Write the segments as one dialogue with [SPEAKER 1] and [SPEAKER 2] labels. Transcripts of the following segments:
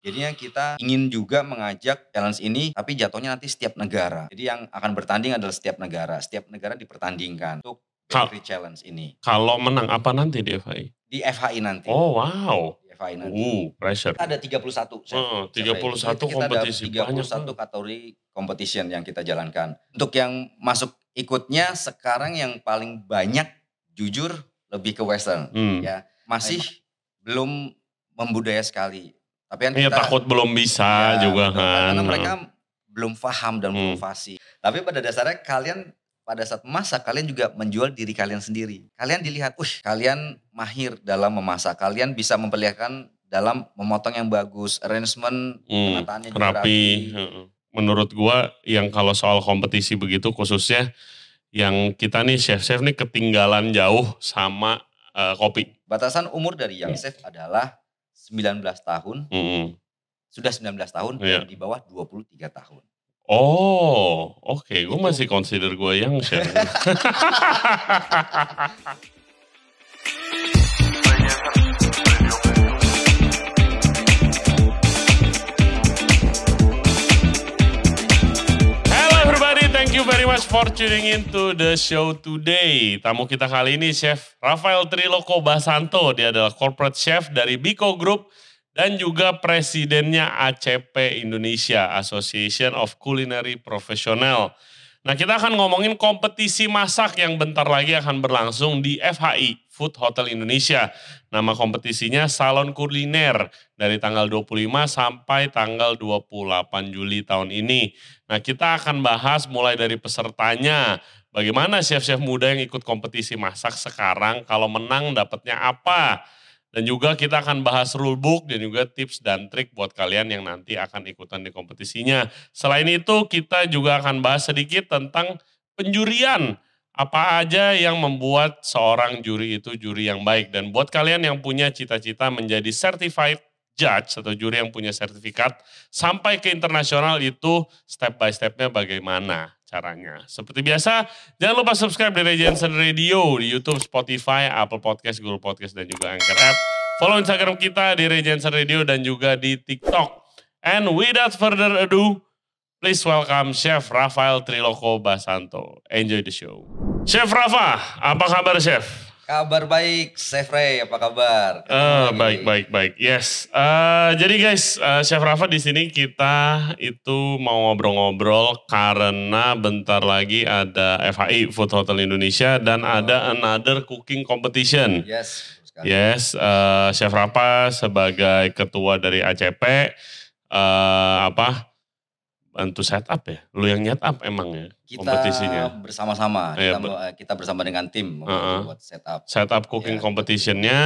[SPEAKER 1] Jadinya kita ingin juga mengajak challenge ini tapi jatuhnya nanti setiap negara. Jadi yang akan bertanding adalah setiap negara. Setiap negara dipertandingkan untuk
[SPEAKER 2] Kal-
[SPEAKER 1] challenge ini.
[SPEAKER 2] Kalau menang apa nanti di FAI?
[SPEAKER 1] Di FHI nanti.
[SPEAKER 2] Oh wow.
[SPEAKER 1] Di FHI nanti.
[SPEAKER 2] Uh, pressure.
[SPEAKER 1] Kita ada 31. Chef.
[SPEAKER 2] Oh,
[SPEAKER 1] Chef
[SPEAKER 2] 31
[SPEAKER 1] Ray. Kita
[SPEAKER 2] kompetisi.
[SPEAKER 1] Ada 31
[SPEAKER 2] Banyak
[SPEAKER 1] kategori competition yang kita jalankan. Untuk yang masuk ikutnya sekarang yang paling banyak jujur lebih ke western.
[SPEAKER 2] Hmm.
[SPEAKER 1] Ya, masih belum membudaya sekali. Tapi kan
[SPEAKER 2] Iya
[SPEAKER 1] kita
[SPEAKER 2] takut belum bisa
[SPEAKER 1] Ya,
[SPEAKER 2] juga kan.
[SPEAKER 1] Karena mereka belum paham dan belum
[SPEAKER 2] Hmm.
[SPEAKER 1] fasih. Tapi pada dasarnya kalian pada saat memasak kalian juga menjual diri kalian sendiri. Kalian dilihat, uh, kalian mahir dalam memasak. Kalian bisa memperlihatkan dalam memotong yang bagus, arrangement,
[SPEAKER 2] Hmm,
[SPEAKER 1] penataannya juga
[SPEAKER 2] rapi. Heeh. Menurut gua yang kalau soal kompetisi begitu khususnya yang kita nih chef-chef nih ketinggalan jauh sama eh, kopi.
[SPEAKER 1] Batasan umur dari yang chef adalah 19 tahun,
[SPEAKER 2] Mm-mm.
[SPEAKER 1] sudah 19 tahun
[SPEAKER 2] Iya.
[SPEAKER 1] dan di bawah 23 tahun.
[SPEAKER 2] Oh, oke. Gue
[SPEAKER 1] Itu.
[SPEAKER 2] masih consider gue yang chef. very much for tuning in to the show today. Tamu kita kali ini Chef Rafael Triloko Basanto. Dia adalah corporate chef dari Biko Group dan juga presidennya ACP Indonesia, Association of Culinary Professional. Nah kita akan ngomongin kompetisi masak yang bentar lagi akan berlangsung di FHI, Food Hotel Indonesia. Nama kompetisinya Salon Kuliner dari tanggal 25 sampai tanggal 28 Juli tahun ini. Nah kita akan bahas mulai dari pesertanya, bagaimana chef-chef muda yang ikut kompetisi masak sekarang, kalau menang dapatnya apa. Dan juga kita akan bahas rulebook dan juga tips dan trik buat kalian yang nanti akan ikutan di kompetisinya. Selain itu kita juga akan bahas sedikit tentang penjurian. Apa aja yang membuat seorang juri itu juri yang baik. Dan buat kalian yang punya cita-cita menjadi certified judge atau juri yang punya sertifikat sampai ke internasional itu step by stepnya bagaimana caranya. Seperti biasa, jangan lupa subscribe di Regensen Radio di YouTube, Spotify, Apple Podcast, Google Podcast, dan juga Anchor App. Follow Instagram kita di Regensen Radio dan juga di TikTok. And without further ado, please welcome Chef Rafael Triloko Basanto. Enjoy the show. Chef Rafa, apa kabar Chef?
[SPEAKER 1] Kabar baik, Chef Ray, apa kabar? Lagi.
[SPEAKER 2] baik, baik, baik. Yes. Eh, jadi guys, eh, Chef Rafa di sini kita itu mau ngobrol-ngobrol karena bentar lagi ada FHI Food Hotel Indonesia dan ada another cooking competition.
[SPEAKER 1] Yes, sekali.
[SPEAKER 2] Yes, eh, Chef Rafa sebagai ketua dari ACP eh, apa bantu setup ya? Lu yang setup emang ya
[SPEAKER 1] Kita
[SPEAKER 2] kompetisinya?
[SPEAKER 1] bersama-sama,
[SPEAKER 2] Iya,
[SPEAKER 1] kita,
[SPEAKER 2] be-
[SPEAKER 1] eh, kita bersama dengan tim
[SPEAKER 2] Heeh.
[SPEAKER 1] buat setup.
[SPEAKER 2] setup cooking
[SPEAKER 1] Ya,
[SPEAKER 2] competitionnya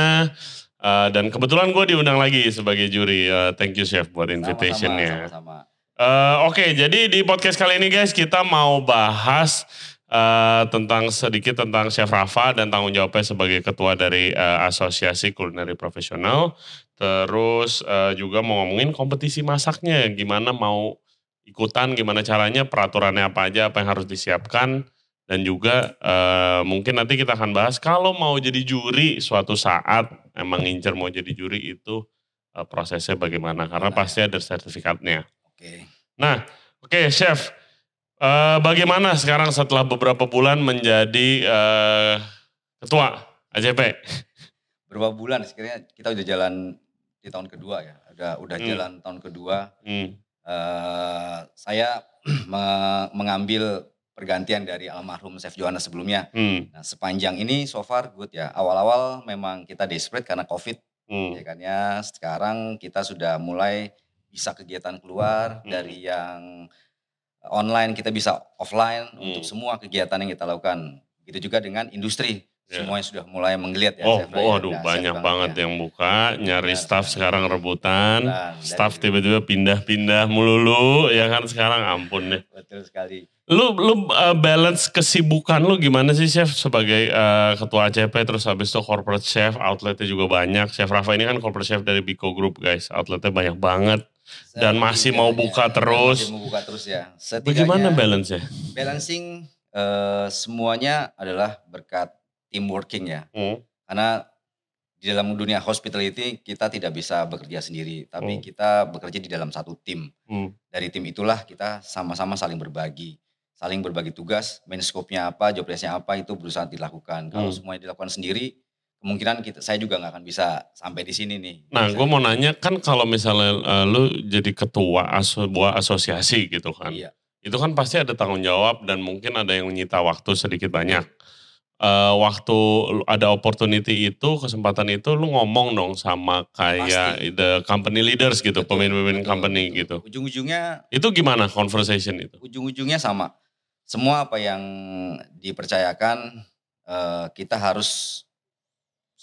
[SPEAKER 2] uh, dan kebetulan gue diundang lagi sebagai juri. Uh, thank you chef buat invitationnya.
[SPEAKER 1] Sama-sama.
[SPEAKER 2] Uh, Oke, jadi di podcast kali ini guys kita mau bahas uh, tentang sedikit tentang Chef Rafa dan tanggung jawabnya sebagai ketua dari uh, Asosiasi Kulineri Profesional. Terus uh, juga mau ngomongin kompetisi masaknya, gimana mau ikutan, gimana caranya, peraturannya apa aja, apa yang harus disiapkan. Dan juga uh, mungkin nanti kita akan bahas kalau mau jadi juri suatu saat, emang ngincer mau jadi juri itu uh, prosesnya bagaimana, karena pasti ada sertifikatnya.
[SPEAKER 1] Oke.
[SPEAKER 2] Nah, oke chef, Eh, bagaimana sekarang setelah beberapa bulan menjadi eh, ketua AJP?
[SPEAKER 1] Berapa bulan sekiranya kita udah jalan di tahun kedua ya. Udah udah
[SPEAKER 2] Hmm.
[SPEAKER 1] jalan tahun kedua.
[SPEAKER 2] Hmm,
[SPEAKER 1] eh saya me- mengambil pergantian dari almarhum Chef Johannes sebelumnya.
[SPEAKER 2] hmm,
[SPEAKER 1] Nah, sepanjang ini so far good ya. Awal-awal memang kita desperate karena Covid
[SPEAKER 2] hmm,
[SPEAKER 1] ya kan ya. Sekarang kita sudah mulai bisa kegiatan keluar
[SPEAKER 2] Hmm.
[SPEAKER 1] dari yang online kita bisa offline untuk
[SPEAKER 2] Hmm.
[SPEAKER 1] semua kegiatan yang kita lakukan. Begitu juga dengan industri.
[SPEAKER 2] Ya.
[SPEAKER 1] Semuanya sudah mulai menggeliat ya.
[SPEAKER 2] Oh,
[SPEAKER 1] Chef ya.
[SPEAKER 2] waduh
[SPEAKER 1] Dahsyat
[SPEAKER 2] banyak banget
[SPEAKER 1] ya.
[SPEAKER 2] yang buka, nyari
[SPEAKER 1] Benar,
[SPEAKER 2] staff sekarang rebutan,
[SPEAKER 1] Dan
[SPEAKER 2] staff tiba-tiba pindah-pindah melulu, ya kan sekarang ampun deh.
[SPEAKER 1] Betul sekali.
[SPEAKER 2] Lu lu uh, balance kesibukan lu gimana sih chef sebagai uh, ketua ACP terus habis itu corporate chef, outletnya juga banyak. Chef Rafa ini kan corporate chef dari Biko Group guys, outletnya banyak banget. Dan masih mau buka terus.
[SPEAKER 1] Masih mau buka terus ya.
[SPEAKER 2] Bagaimana
[SPEAKER 1] Setidaknya
[SPEAKER 2] balance-nya?
[SPEAKER 1] balancing eh, semuanya adalah berkat teamworking ya.
[SPEAKER 2] Hmm.
[SPEAKER 1] Karena di dalam dunia hospitality kita tidak bisa bekerja sendiri, tapi
[SPEAKER 2] Hmm.
[SPEAKER 1] kita bekerja di dalam satu tim.
[SPEAKER 2] Hmm.
[SPEAKER 1] Dari tim itulah kita sama-sama saling berbagi, saling berbagi tugas, main scope-nya apa, job desk-nya apa itu berusaha dilakukan. Kalau
[SPEAKER 2] Hmm.
[SPEAKER 1] semuanya dilakukan sendiri, kemungkinan kita saya juga nggak akan bisa sampai di sini nih.
[SPEAKER 2] Nah, gue mau nanya kan kalau misalnya eh, lu jadi ketua aso, sebuah asosiasi gitu kan,
[SPEAKER 1] Iya.
[SPEAKER 2] itu kan pasti ada tanggung jawab dan mungkin ada yang menyita waktu sedikit banyak. Eh, waktu ada opportunity itu, kesempatan itu, lu ngomong dong sama kayak
[SPEAKER 1] Pasti.
[SPEAKER 2] the company leaders gitu,
[SPEAKER 1] Betul,
[SPEAKER 2] pemimpin
[SPEAKER 1] betul,
[SPEAKER 2] company
[SPEAKER 1] betul.
[SPEAKER 2] gitu.
[SPEAKER 1] Ujung-ujungnya
[SPEAKER 2] Itu gimana conversation itu?
[SPEAKER 1] ujung-ujungnya sama. Semua apa yang dipercayakan eh, kita harus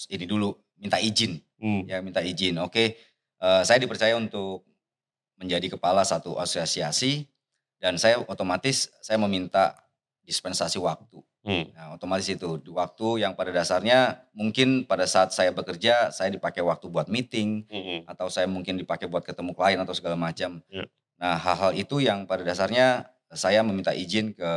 [SPEAKER 1] ini dulu minta izin,
[SPEAKER 2] Hmm.
[SPEAKER 1] ya minta izin. Oke, eh, saya dipercaya untuk menjadi kepala satu asosiasi dan saya otomatis saya meminta dispensasi waktu.
[SPEAKER 2] Hmm.
[SPEAKER 1] Nah, otomatis itu waktu yang pada dasarnya mungkin pada saat saya bekerja saya dipakai waktu buat meeting
[SPEAKER 2] Hmm.
[SPEAKER 1] atau saya mungkin dipakai buat ketemu klien atau segala macam.
[SPEAKER 2] Ya.
[SPEAKER 1] Nah, hal-hal itu yang pada dasarnya saya meminta izin ke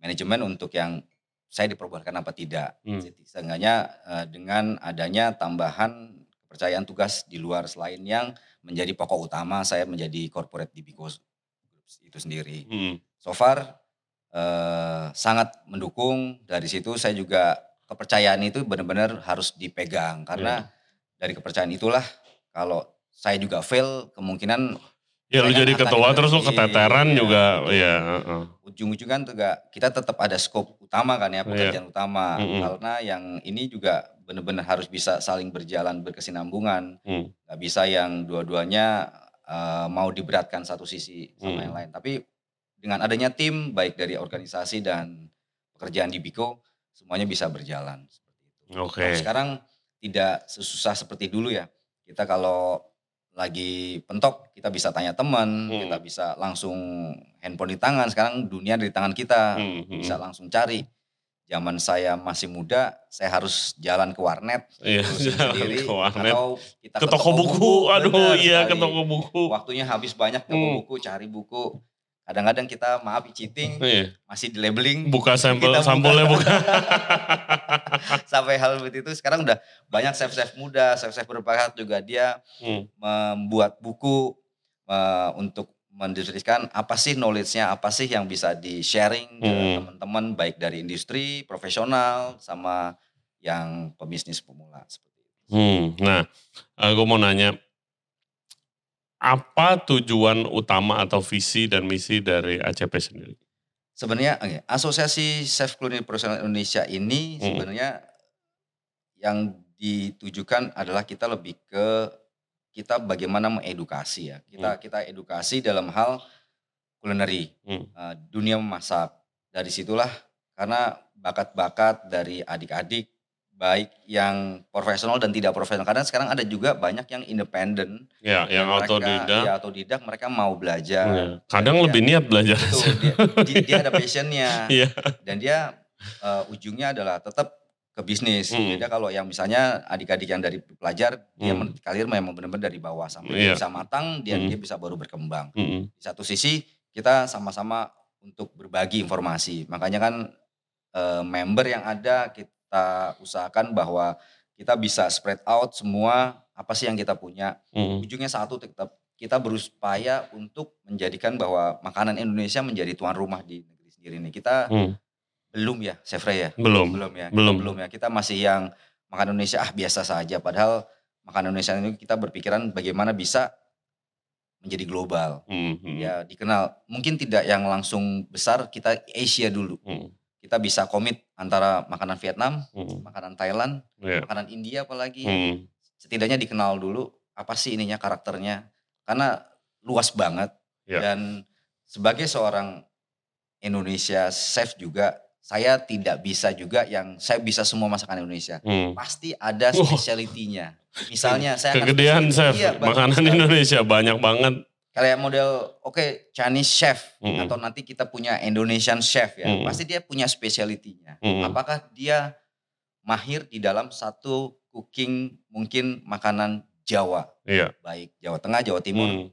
[SPEAKER 1] manajemen untuk yang saya diperbolehkan apa tidak.
[SPEAKER 2] Hmm.
[SPEAKER 1] Seenggaknya eh, dengan adanya tambahan kepercayaan tugas di luar selain yang menjadi pokok utama saya menjadi corporate di Biko itu sendiri.
[SPEAKER 2] Hmm.
[SPEAKER 1] So far eh, sangat mendukung. Dari situ saya juga kepercayaan itu benar-benar harus dipegang karena dari kepercayaan itulah kalau saya juga fail kemungkinan
[SPEAKER 2] Ya lu jadi ketua terus lu
[SPEAKER 1] Iya,
[SPEAKER 2] keteteran juga,
[SPEAKER 1] betul.
[SPEAKER 2] ya.
[SPEAKER 1] ujung-ujung kan juga kita tetap ada scope utama kan ya pekerjaan utama
[SPEAKER 2] Mm-mm.
[SPEAKER 1] karena yang ini juga benar-benar harus bisa saling berjalan berkesinambungan
[SPEAKER 2] Hmm.
[SPEAKER 1] nggak bisa yang dua-duanya eh, mau diberatkan satu sisi sama
[SPEAKER 2] Hmm.
[SPEAKER 1] yang lain tapi dengan adanya tim baik dari organisasi dan pekerjaan di Biko semuanya bisa berjalan seperti itu.
[SPEAKER 2] Oke.
[SPEAKER 1] Kalau sekarang tidak sesusah seperti dulu ya kita kalau lagi pentok kita bisa tanya teman
[SPEAKER 2] Hmm.
[SPEAKER 1] kita bisa langsung handphone di tangan sekarang dunia di tangan kita
[SPEAKER 2] Hmm, hmm.
[SPEAKER 1] bisa langsung cari zaman saya masih muda saya harus jalan ke warnet
[SPEAKER 2] Iya, jalan
[SPEAKER 1] sendiri,
[SPEAKER 2] ke warnet.
[SPEAKER 1] atau kita
[SPEAKER 2] Ke toko buku, aduh
[SPEAKER 1] benar
[SPEAKER 2] iya ke toko buku.
[SPEAKER 1] waktunya habis banyak ke toko
[SPEAKER 2] Hmm.
[SPEAKER 1] buku cari buku kadang-kadang kita maaf cheating
[SPEAKER 2] Iya.
[SPEAKER 1] masih di labeling
[SPEAKER 2] Buka sampel,
[SPEAKER 1] Kita buka.
[SPEAKER 2] sampulnya buka.
[SPEAKER 1] sampai hal seperti itu sekarang udah banyak chef-chef muda chef-chef berbakat juga dia
[SPEAKER 2] Hmm.
[SPEAKER 1] membuat buku eh, untuk mendeskripsikan apa sih knowledge-nya, apa sih yang bisa di-sharing ke
[SPEAKER 2] Hmm.
[SPEAKER 1] teman-teman baik dari industri, profesional, sama yang pebisnis pemula seperti itu.
[SPEAKER 2] Hmm, nah, gue mau nanya, apa tujuan utama atau visi dan misi dari ACP sendiri?
[SPEAKER 1] Sebenarnya oke, Asosiasi Chef Culinary Profesional Indonesia ini
[SPEAKER 2] Hmm.
[SPEAKER 1] sebenarnya yang ditujukan adalah kita lebih ke kita bagaimana mengedukasi ya. Kita kita edukasi dalam hal culinary,
[SPEAKER 2] Hmm.
[SPEAKER 1] eh, dunia memasak. Dari situlah karena bakat-bakat dari adik-adik baik yang profesional dan tidak profesional karena sekarang ada juga banyak yang independen
[SPEAKER 2] Ya, yang
[SPEAKER 1] mereka-
[SPEAKER 2] autodidak.
[SPEAKER 1] ya autodidak mereka mau belajar
[SPEAKER 2] Ya. Kadang
[SPEAKER 1] Dan
[SPEAKER 2] lebih niat belajar.
[SPEAKER 1] Betul, dia, dia, dia ada passionnya
[SPEAKER 2] Iya.
[SPEAKER 1] dan dia eh, ujungnya adalah tetap ke bisnis.
[SPEAKER 2] Hmm.
[SPEAKER 1] Beda kalau yang misalnya adik-adik yang dari pelajar dia
[SPEAKER 2] Hmm.
[SPEAKER 1] men- karir memang benar-benar dari bawah sampai
[SPEAKER 2] Iya.
[SPEAKER 1] dia bisa matang, dia
[SPEAKER 2] Hmm.
[SPEAKER 1] dia bisa baru berkembang.
[SPEAKER 2] Mm-mm.
[SPEAKER 1] Di satu sisi kita sama-sama untuk berbagi informasi. Makanya kan eh, member yang ada kita usahakan bahwa kita bisa spread out semua apa sih yang kita punya.
[SPEAKER 2] Mm-mm.
[SPEAKER 1] Ujungnya satu tetap kita berupaya untuk menjadikan bahwa makanan Indonesia menjadi tuan rumah di negeri sendiri ini. Kita
[SPEAKER 2] Hmm.
[SPEAKER 1] belum ya, Chef Ray ya?
[SPEAKER 2] Belum.
[SPEAKER 1] Belum ya. kita
[SPEAKER 2] Belum.
[SPEAKER 1] belum ya. Kita masih yang makan Indonesia ah biasa saja padahal makanan Indonesia ini kita berpikiran bagaimana bisa menjadi global.
[SPEAKER 2] Mm-mm.
[SPEAKER 1] Ya dikenal. Mungkin tidak yang langsung besar kita Asia dulu.
[SPEAKER 2] Mm.
[SPEAKER 1] Kita bisa komit antara makanan Vietnam,
[SPEAKER 2] Mm.
[SPEAKER 1] makanan Thailand,
[SPEAKER 2] Iya.
[SPEAKER 1] makanan India apalagi.
[SPEAKER 2] Mm.
[SPEAKER 1] Setidaknya dikenal dulu apa sih ininya karakternya. Karena luas banget.
[SPEAKER 2] Ya.
[SPEAKER 1] Dan sebagai seorang Indonesia chef juga saya tidak bisa juga yang saya bisa semua masakan Indonesia.
[SPEAKER 2] Mm.
[SPEAKER 1] Pasti ada
[SPEAKER 2] Wah.
[SPEAKER 1] spesialitinya. Misalnya saya akan
[SPEAKER 2] Kegedean chef,
[SPEAKER 1] Iya,
[SPEAKER 2] makanan
[SPEAKER 1] sekali.
[SPEAKER 2] Indonesia banyak banget.
[SPEAKER 1] Kayak model oke Chinese chef
[SPEAKER 2] Mm-mm.
[SPEAKER 1] atau nanti kita punya Indonesian chef ya.
[SPEAKER 2] Mm-mm.
[SPEAKER 1] Pasti dia punya spesialitinya.
[SPEAKER 2] Mm-mm.
[SPEAKER 1] Apakah dia mahir di dalam satu cooking mungkin makanan Jawa,
[SPEAKER 2] Iya.
[SPEAKER 1] baik Jawa Tengah, Jawa Timur
[SPEAKER 2] Mm.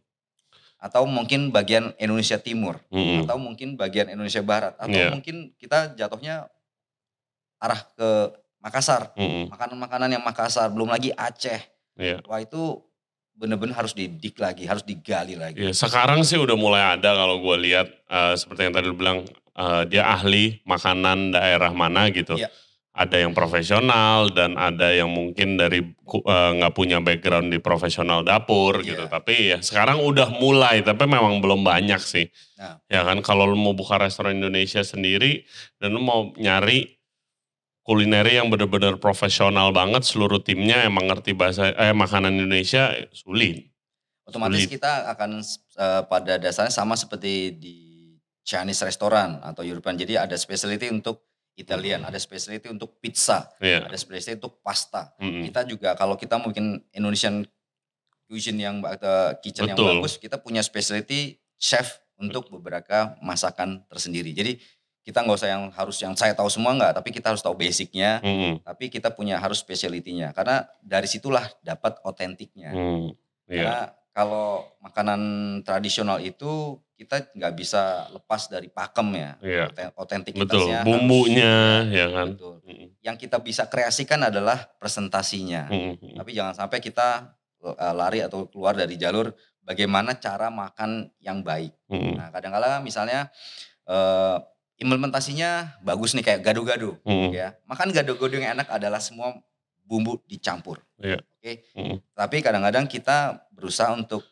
[SPEAKER 1] atau mungkin bagian Indonesia Timur
[SPEAKER 2] Mm-mm.
[SPEAKER 1] atau mungkin bagian Indonesia Barat atau
[SPEAKER 2] Iya.
[SPEAKER 1] mungkin kita jatuhnya arah ke Makassar, makanan-makanan yang Makassar, belum lagi Aceh.
[SPEAKER 2] Iya.
[SPEAKER 1] Wah itu bener-bener harus didik lagi, harus digali lagi.
[SPEAKER 2] Iya, sekarang sih udah mulai ada kalau gue lihat eh, seperti yang tadi lu bilang eh, dia ahli makanan daerah mana gitu.
[SPEAKER 1] Iya.
[SPEAKER 2] Ada yang profesional dan ada yang mungkin dari eh, nggak punya background di profesional dapur
[SPEAKER 1] Iya.
[SPEAKER 2] gitu. Tapi ya sekarang udah mulai, tapi memang belum banyak sih.
[SPEAKER 1] Nah.
[SPEAKER 2] Ya kan kalau lu mau buka restoran Indonesia sendiri dan lu mau nyari kulineri yang benar-benar profesional banget seluruh timnya emang ngerti bahasa eh makanan Indonesia sulit.
[SPEAKER 1] Otomatis
[SPEAKER 2] Sulit.
[SPEAKER 1] kita akan eh, pada dasarnya sama seperti di Chinese restoran atau European. Jadi ada specialty untuk Italian, ada specialty untuk pizza,
[SPEAKER 2] Iya.
[SPEAKER 1] ada specialty untuk pasta.
[SPEAKER 2] Mm-mm.
[SPEAKER 1] Kita juga kalau kita mau bikin Indonesian cuisine yang atau kitchen yang
[SPEAKER 2] Betul.
[SPEAKER 1] bagus, kita punya specialty chef untuk beberapa masakan tersendiri. Jadi kita nggak usah yang harus yang saya tahu semua nggak, tapi kita harus tahu basicnya.
[SPEAKER 2] Mm-mm.
[SPEAKER 1] Tapi kita punya harus specialty-nya karena dari situlah dapat otentiknya.
[SPEAKER 2] Hmm, iya.
[SPEAKER 1] Karena kalau makanan tradisional itu kita nggak bisa lepas dari pakem ya,
[SPEAKER 2] Iya.
[SPEAKER 1] Oten-
[SPEAKER 2] Betul,
[SPEAKER 1] otentikitasnya. harus-
[SPEAKER 2] bumbunya ya kan.
[SPEAKER 1] Betul.
[SPEAKER 2] Mm-mm.
[SPEAKER 1] Yang kita bisa kreasikan adalah presentasinya.
[SPEAKER 2] Mm-mm.
[SPEAKER 1] Tapi jangan sampai kita eh, lari atau keluar dari jalur bagaimana cara makan yang baik.
[SPEAKER 2] Mm-mm.
[SPEAKER 1] Nah, kadang-kala misalnya eh, implementasinya bagus nih kayak gado-gado
[SPEAKER 2] Mm-mm.
[SPEAKER 1] ya. Makan gado-gado yang enak adalah semua bumbu dicampur.
[SPEAKER 2] Iya.
[SPEAKER 1] Oke.
[SPEAKER 2] Mm.
[SPEAKER 1] Tapi kadang-kadang kita berusaha untuk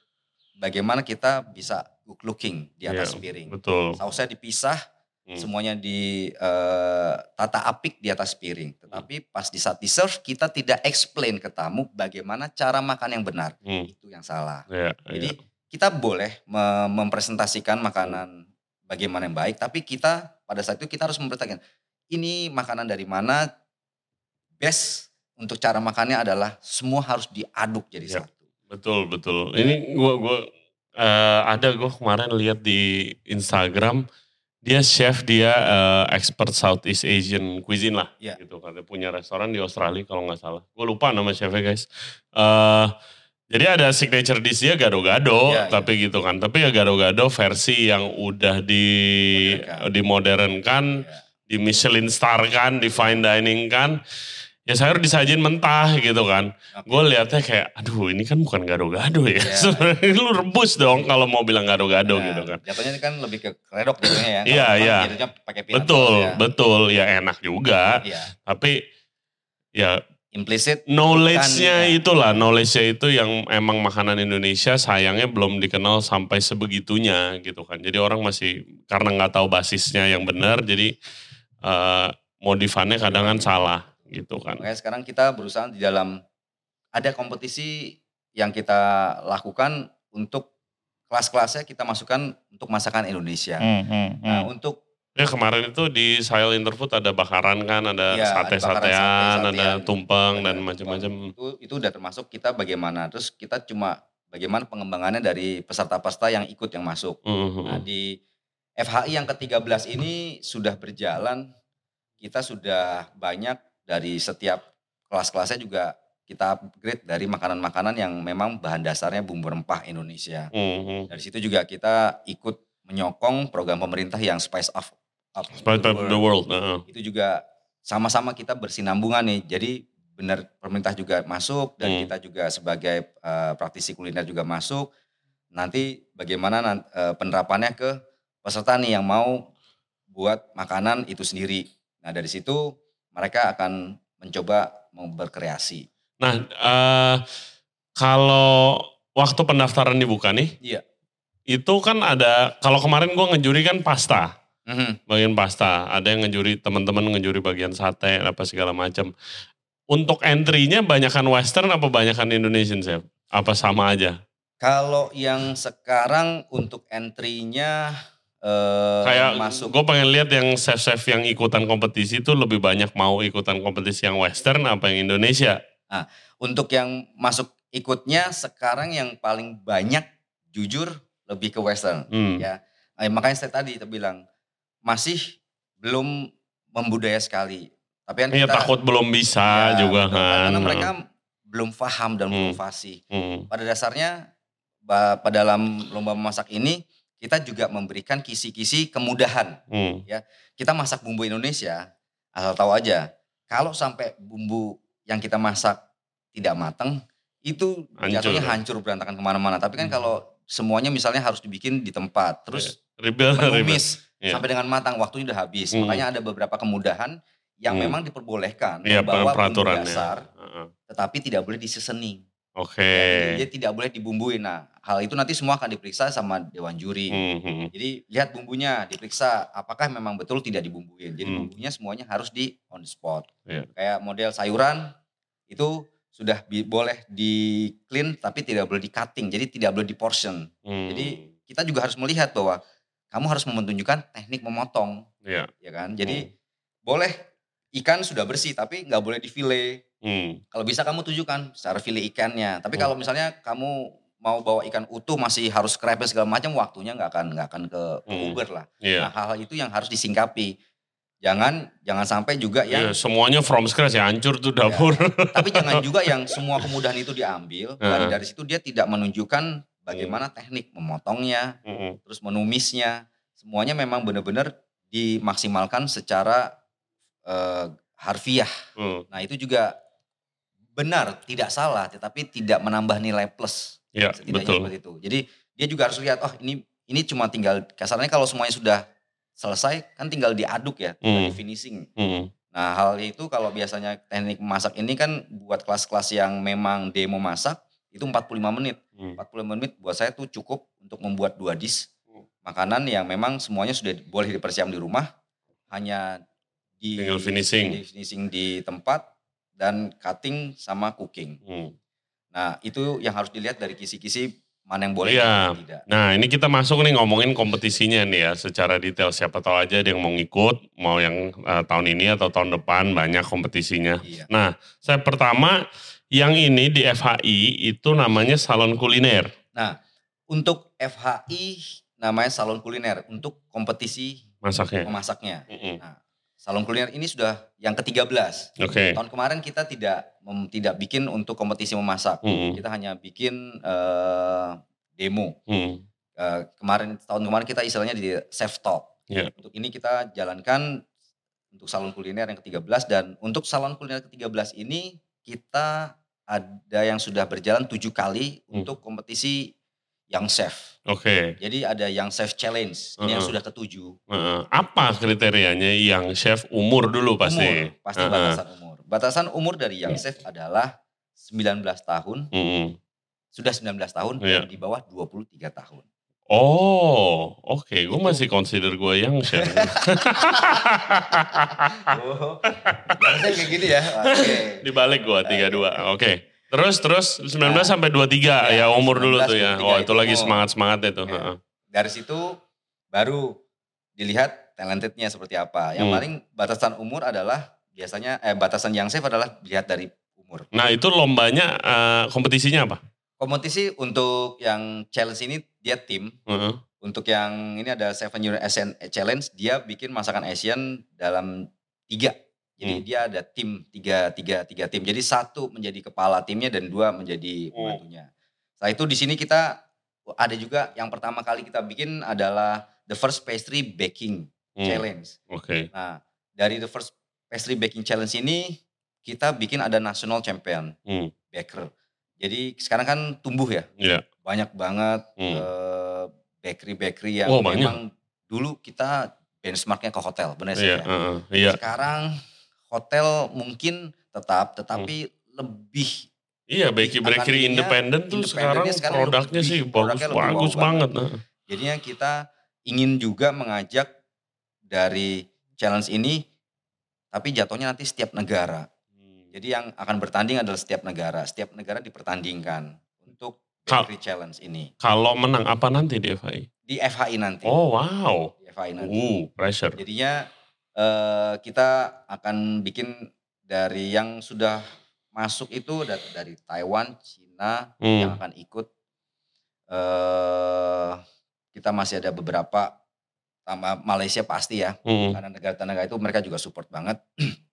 [SPEAKER 1] bagaimana kita bisa good looking di atas
[SPEAKER 2] Iya,
[SPEAKER 1] piring.
[SPEAKER 2] Betul.
[SPEAKER 1] Sausnya dipisah,
[SPEAKER 2] Hmm.
[SPEAKER 1] semuanya di eh, tata apik di atas piring. Tetapi pas di saat di serve kita tidak explain ke tamu bagaimana cara makan yang benar.
[SPEAKER 2] Hmm.
[SPEAKER 1] Itu yang salah.
[SPEAKER 2] Iya,
[SPEAKER 1] Jadi
[SPEAKER 2] iya.
[SPEAKER 1] kita boleh me- mempresentasikan makanan bagaimana yang baik, tapi kita pada saat itu kita harus memberitakan ini makanan dari mana. Best untuk cara makannya adalah semua harus diaduk jadi
[SPEAKER 2] Iya.
[SPEAKER 1] satu.
[SPEAKER 2] Betul, betul. Ini gua gua eh, ada gua kemarin lihat di Instagram dia chef dia eh, expert Southeast Asian cuisine lah
[SPEAKER 1] Iya.
[SPEAKER 2] gitu kan. Dia punya restoran di Australia kalau nggak salah. Gue lupa nama chefnya guys. Eh jadi ada signature dish dia gado-gado,
[SPEAKER 1] Iya,
[SPEAKER 2] tapi gitu kan. Tapi ya gado-gado versi yang udah di
[SPEAKER 1] Modernkan.
[SPEAKER 2] dimodernkan,
[SPEAKER 1] Ya.
[SPEAKER 2] di Michelin star kan, di fine dining kan. Ya sayur disajin mentah gitu kan. Gue liatnya kayak, aduh ini kan bukan gado-gado ya.
[SPEAKER 1] Iya.
[SPEAKER 2] Sebenarnya lu rebus dong kalau mau bilang gado-gado
[SPEAKER 1] Nah,
[SPEAKER 2] gitu kan.
[SPEAKER 1] Jatuhnya ini kan lebih ke kredok jatuhnya ya.
[SPEAKER 2] Iya, iya. Betul,
[SPEAKER 1] butter ya.
[SPEAKER 2] betul. Ya enak juga.
[SPEAKER 1] Iya.
[SPEAKER 2] Tapi ya
[SPEAKER 1] Implicit
[SPEAKER 2] knowledge-nya
[SPEAKER 1] Bukan, ya.
[SPEAKER 2] itulah. Knowledge-nya itu yang emang makanan Indonesia sayangnya belum dikenal sampai sebegitunya gitu kan. Jadi orang masih, karena nggak tahu basisnya yang benar, jadi eh, modifannya kadang kan salah gitu kan.
[SPEAKER 1] Makanya sekarang kita berusaha di dalam ada kompetisi yang kita lakukan untuk kelas-kelasnya kita masukkan untuk masakan Indonesia.
[SPEAKER 2] Hmm.
[SPEAKER 1] Nah, untuk
[SPEAKER 2] Ya kemarin itu di Sile Interfood ada bakaran kan, ada
[SPEAKER 1] Iya, ada
[SPEAKER 2] sate-satean, ada
[SPEAKER 1] sate-satean.
[SPEAKER 2] tumpeng dan
[SPEAKER 1] Ada
[SPEAKER 2] macam-macam.
[SPEAKER 1] itu itu udah termasuk kita bagaimana. Terus kita cuma bagaimana pengembangannya dari peserta-peserta yang ikut yang masuk.
[SPEAKER 2] Mhm.
[SPEAKER 1] Nah, di FHI yang ke-13 ini sudah berjalan. Kita sudah banyak dari setiap kelas-kelasnya juga kita upgrade dari makanan-makanan yang memang bahan dasarnya bumbu rempah Indonesia.
[SPEAKER 2] Mhm.
[SPEAKER 1] Dari situ juga kita ikut menyokong program pemerintah yang Spice Up, Up
[SPEAKER 2] Spice
[SPEAKER 1] the
[SPEAKER 2] the
[SPEAKER 1] World.
[SPEAKER 2] heeh.
[SPEAKER 1] Itu juga sama-sama kita bersinambungan nih. Jadi benar pemerintah juga masuk dan
[SPEAKER 2] Hmm.
[SPEAKER 1] kita juga sebagai eh, praktisi kuliner juga masuk. Nanti bagaimana eh, penerapannya ke peserta nih yang mau buat makanan itu sendiri. Nah dari situ mereka akan mencoba mau berkreasi.
[SPEAKER 2] Nah, eh, kalau waktu pendaftaran dibuka nih,
[SPEAKER 1] Iya.
[SPEAKER 2] itu kan ada, kalau kemarin gua ngejuri kan pasta,
[SPEAKER 1] Mhm.
[SPEAKER 2] bagian pasta. Ada yang ngejuri, teman-teman ngejuri bagian sate, apa segala macam. Untuk entry-nya banyakan western apa banyakan Indonesian, Chef? Apa sama aja?
[SPEAKER 1] Kalau yang sekarang untuk entry-nya eh,
[SPEAKER 2] Kayak
[SPEAKER 1] masuk
[SPEAKER 2] gue pengen lihat yang chef-chef yang ikutan kompetisi itu lebih banyak mau ikutan kompetisi yang western apa yang Indonesia?
[SPEAKER 1] untuk yang masuk ikutnya sekarang yang paling banyak jujur lebih ke western
[SPEAKER 2] Hmm.
[SPEAKER 1] ya. Eh, makanya saya tadi bilang masih belum membudaya sekali. Tapi kan
[SPEAKER 2] Iya
[SPEAKER 1] kita
[SPEAKER 2] takut belum bisa
[SPEAKER 1] Ya,
[SPEAKER 2] juga
[SPEAKER 1] betul.
[SPEAKER 2] kan.
[SPEAKER 1] Karena mereka belum paham dan belum
[SPEAKER 2] Hmm.
[SPEAKER 1] fasih.
[SPEAKER 2] Hmm.
[SPEAKER 1] Pada dasarnya pada dalam lomba memasak ini kita juga memberikan kisi-kisi kemudahan.
[SPEAKER 2] Hmm.
[SPEAKER 1] Kita masak bumbu Indonesia asal tahu aja kalau sampai bumbu yang kita masak tidak matang, itu
[SPEAKER 2] Hancur.
[SPEAKER 1] jatuhnya hancur berantakan ke mana-mana. Tapi kan
[SPEAKER 2] Hmm.
[SPEAKER 1] kalau semuanya misalnya harus dibikin di tempat, terus
[SPEAKER 2] Ribet, ribet.
[SPEAKER 1] menumis
[SPEAKER 2] Iya.
[SPEAKER 1] sampai dengan matang, waktunya udah habis.
[SPEAKER 2] Hmm.
[SPEAKER 1] Makanya ada beberapa kemudahan yang
[SPEAKER 2] Hmm.
[SPEAKER 1] memang diperbolehkan
[SPEAKER 2] Iya,
[SPEAKER 1] membawa bumbu dasar,
[SPEAKER 2] Heeh.
[SPEAKER 1] tetapi tidak boleh disesening.
[SPEAKER 2] Oke.
[SPEAKER 1] Dia tidak boleh dibumbuin. Nah, hal itu nanti semua akan diperiksa sama dewan juri.
[SPEAKER 2] Hmm, hmm.
[SPEAKER 1] Jadi lihat bumbunya, diperiksa apakah memang betul tidak dibumbuin. Jadi
[SPEAKER 2] Hmm.
[SPEAKER 1] bumbunya semuanya harus di on the spot.
[SPEAKER 2] Iya.
[SPEAKER 1] Kayak model sayuran itu sudah bi- boleh di clean tapi tidak boleh di cutting. Jadi tidak boleh di portion.
[SPEAKER 2] Hmm.
[SPEAKER 1] Jadi kita juga harus melihat bahwa kamu harus menunjukkan teknik memotong,
[SPEAKER 2] Iya.
[SPEAKER 1] ya kan? Jadi boleh ikan sudah bersih tapi nggak boleh di fillet.
[SPEAKER 2] Hmm.
[SPEAKER 1] Kalau bisa kamu tunjukkan secara fillet ikannya. Tapi
[SPEAKER 2] Hmm.
[SPEAKER 1] kalau misalnya kamu mau bawa ikan utuh masih harus scraping segala macam waktunya nggak akan nggak akan ke, ke
[SPEAKER 2] Hmm.
[SPEAKER 1] Uber lah.
[SPEAKER 2] Iya.
[SPEAKER 1] Nah, hal-hal itu yang harus disingkapi. Jangan jangan sampai juga
[SPEAKER 2] Iya,
[SPEAKER 1] yang
[SPEAKER 2] semuanya from scratch ya, hancur tuh dapur.
[SPEAKER 1] tapi jangan juga yang semua kemudahan itu diambil
[SPEAKER 2] Heeh.
[SPEAKER 1] dari situ dia tidak menunjukkan bagaimana teknik memotongnya,
[SPEAKER 2] Hmm.
[SPEAKER 1] terus menumisnya. Semuanya memang benar-benar dimaksimalkan secara eh, harfiah.
[SPEAKER 2] Hmm.
[SPEAKER 1] Nah, itu juga benar, tidak salah, tetapi tidak menambah nilai plus. Setidaknya
[SPEAKER 2] betul.
[SPEAKER 1] seperti itu. Jadi dia juga harus lihat, oh ini ini cuma tinggal kasarnya kalau semuanya sudah selesai kan tinggal diaduk ya, tinggal
[SPEAKER 2] Hmm.
[SPEAKER 1] di finishing.
[SPEAKER 2] Hmm.
[SPEAKER 1] Nah hal itu kalau biasanya teknik memasak ini kan buat kelas-kelas yang memang demo masak itu 45 menit.
[SPEAKER 2] Hmm.
[SPEAKER 1] 45 menit buat saya tuh cukup untuk membuat dua dish
[SPEAKER 2] Hmm.
[SPEAKER 1] makanan yang memang semuanya sudah boleh dipersiap di rumah, hanya di
[SPEAKER 2] Tinggal finishing.
[SPEAKER 1] di finishing di tempat dan cutting sama cooking.
[SPEAKER 2] Hmm.
[SPEAKER 1] Nah itu yang harus dilihat dari kisi-kisi mana yang boleh
[SPEAKER 2] Iya.
[SPEAKER 1] yang tidak.
[SPEAKER 2] Nah ini kita masuk nih ngomongin kompetisinya nih ya secara detail. Siapa tahu aja ada yang mau ngikut, mau yang eh, tahun ini atau tahun depan banyak kompetisinya.
[SPEAKER 1] Iya.
[SPEAKER 2] Nah saya pertama yang ini di FHI itu namanya salon kuliner.
[SPEAKER 1] Untuk FHI namanya salon kuliner untuk kompetisi
[SPEAKER 2] Masaknya.
[SPEAKER 1] memasaknya.
[SPEAKER 2] Mm-mm.
[SPEAKER 1] Salon kuliner ini sudah yang ke-13.
[SPEAKER 2] Oke.
[SPEAKER 1] Tahun kemarin kita tidak mem- tidak bikin untuk kompetisi memasak.
[SPEAKER 2] Mm-mm.
[SPEAKER 1] Kita hanya bikin eh, demo.
[SPEAKER 2] Mm.
[SPEAKER 1] Eh, kemarin tahun kemarin kita istilahnya di chef talk.
[SPEAKER 2] Iya.
[SPEAKER 1] Untuk ini kita jalankan untuk salon kuliner yang ke-13 dan untuk salon kuliner ke-13 ini kita ada yang sudah berjalan tujuh kali
[SPEAKER 2] Hmm.
[SPEAKER 1] untuk kompetisi yang chef.
[SPEAKER 2] Oke.
[SPEAKER 1] Jadi ada yang chef challenge. Ini yang
[SPEAKER 2] Heeh.
[SPEAKER 1] sudah ketujuh.
[SPEAKER 2] Heeh. apa kriterianya yang chef umur dulu pasti?
[SPEAKER 1] Umur, pasti
[SPEAKER 2] Heeh.
[SPEAKER 1] batasan umur. Batasan umur dari yang chef adalah 19 tahun,
[SPEAKER 2] Mm-mm.
[SPEAKER 1] sudah 19 tahun
[SPEAKER 2] Iya.
[SPEAKER 1] dan di bawah 23 tahun.
[SPEAKER 2] Oh, oke. Gue
[SPEAKER 1] Itu.
[SPEAKER 2] masih consider gue yang chef.
[SPEAKER 1] Oh, kayak gini ya. Oke.
[SPEAKER 2] Dibalik gue tiga dua. Oke. Terus terus 19
[SPEAKER 1] Nah,
[SPEAKER 2] sampai 23 ya
[SPEAKER 1] iya,
[SPEAKER 2] umur dulu
[SPEAKER 1] 19,
[SPEAKER 2] tuh ya.
[SPEAKER 1] 23
[SPEAKER 2] Oh itu
[SPEAKER 1] itu
[SPEAKER 2] lagi
[SPEAKER 1] umur.
[SPEAKER 2] semangat semangat itu.
[SPEAKER 1] Iya.
[SPEAKER 2] Heeh.
[SPEAKER 1] Dari situ baru dilihat talentednya seperti apa. Yang
[SPEAKER 2] Hmm.
[SPEAKER 1] paling batasan umur adalah biasanya eh batasan yang safe adalah dilihat dari umur.
[SPEAKER 2] Nah itu lombanya eh, kompetisinya apa?
[SPEAKER 1] Kompetisi untuk yang challenge ini dia tim.
[SPEAKER 2] Heeh.
[SPEAKER 1] Untuk yang ini ada Seven Year Asian Challenge, dia bikin masakan Asian dalam tiga. Jadi
[SPEAKER 2] Hmm.
[SPEAKER 1] dia ada tim tiga, tiga, tiga tim. Jadi satu menjadi kepala timnya dan dua menjadi
[SPEAKER 2] Hmm.
[SPEAKER 1] pembantunya. Setelah itu di sini kita ada juga yang pertama kali kita bikin adalah the first pastry baking
[SPEAKER 2] Hmm,
[SPEAKER 1] challenge.
[SPEAKER 2] Oke.
[SPEAKER 1] Nah dari the first pastry baking challenge ini kita bikin ada national champion
[SPEAKER 2] Hmm.
[SPEAKER 1] baker. Jadi sekarang kan tumbuh ya
[SPEAKER 2] Iya.
[SPEAKER 1] banyak banget
[SPEAKER 2] Hmm.
[SPEAKER 1] eh, bakery-bakery yang
[SPEAKER 2] Oh, banyak.
[SPEAKER 1] memang dulu kita benchmarknya ke hotel, benar sih
[SPEAKER 2] Iya.
[SPEAKER 1] ya.
[SPEAKER 2] heeh, Iya.
[SPEAKER 1] Sekarang hotel mungkin tetap, tetapi lebih
[SPEAKER 2] Iya, bakery bakery
[SPEAKER 1] akan ininya,
[SPEAKER 2] independen tuh sekarang,
[SPEAKER 1] sekarang
[SPEAKER 2] produknya
[SPEAKER 1] lebih-
[SPEAKER 2] sih bagus
[SPEAKER 1] produknya
[SPEAKER 2] bagus banget.
[SPEAKER 1] banget. Jadinya kita ingin juga mengajak dari challenge ini, tapi jatuhnya nanti setiap negara. Jadi yang akan bertanding adalah setiap negara, setiap negara dipertandingkan untuk bakery challenge ini
[SPEAKER 2] Kalau menang apa nanti di FHI?
[SPEAKER 1] di FHI nanti.
[SPEAKER 2] Oh wow.
[SPEAKER 1] Di FHI nanti.
[SPEAKER 2] Uh, pressure.
[SPEAKER 1] Jadinya eh, kita akan bikin dari yang sudah masuk itu da- dari Taiwan, Cina yang
[SPEAKER 2] Hmm.
[SPEAKER 1] akan ikut. eh kita masih ada beberapa sama Malaysia pasti ya,
[SPEAKER 2] Hmm.
[SPEAKER 1] karena negara-negara itu mereka juga support banget.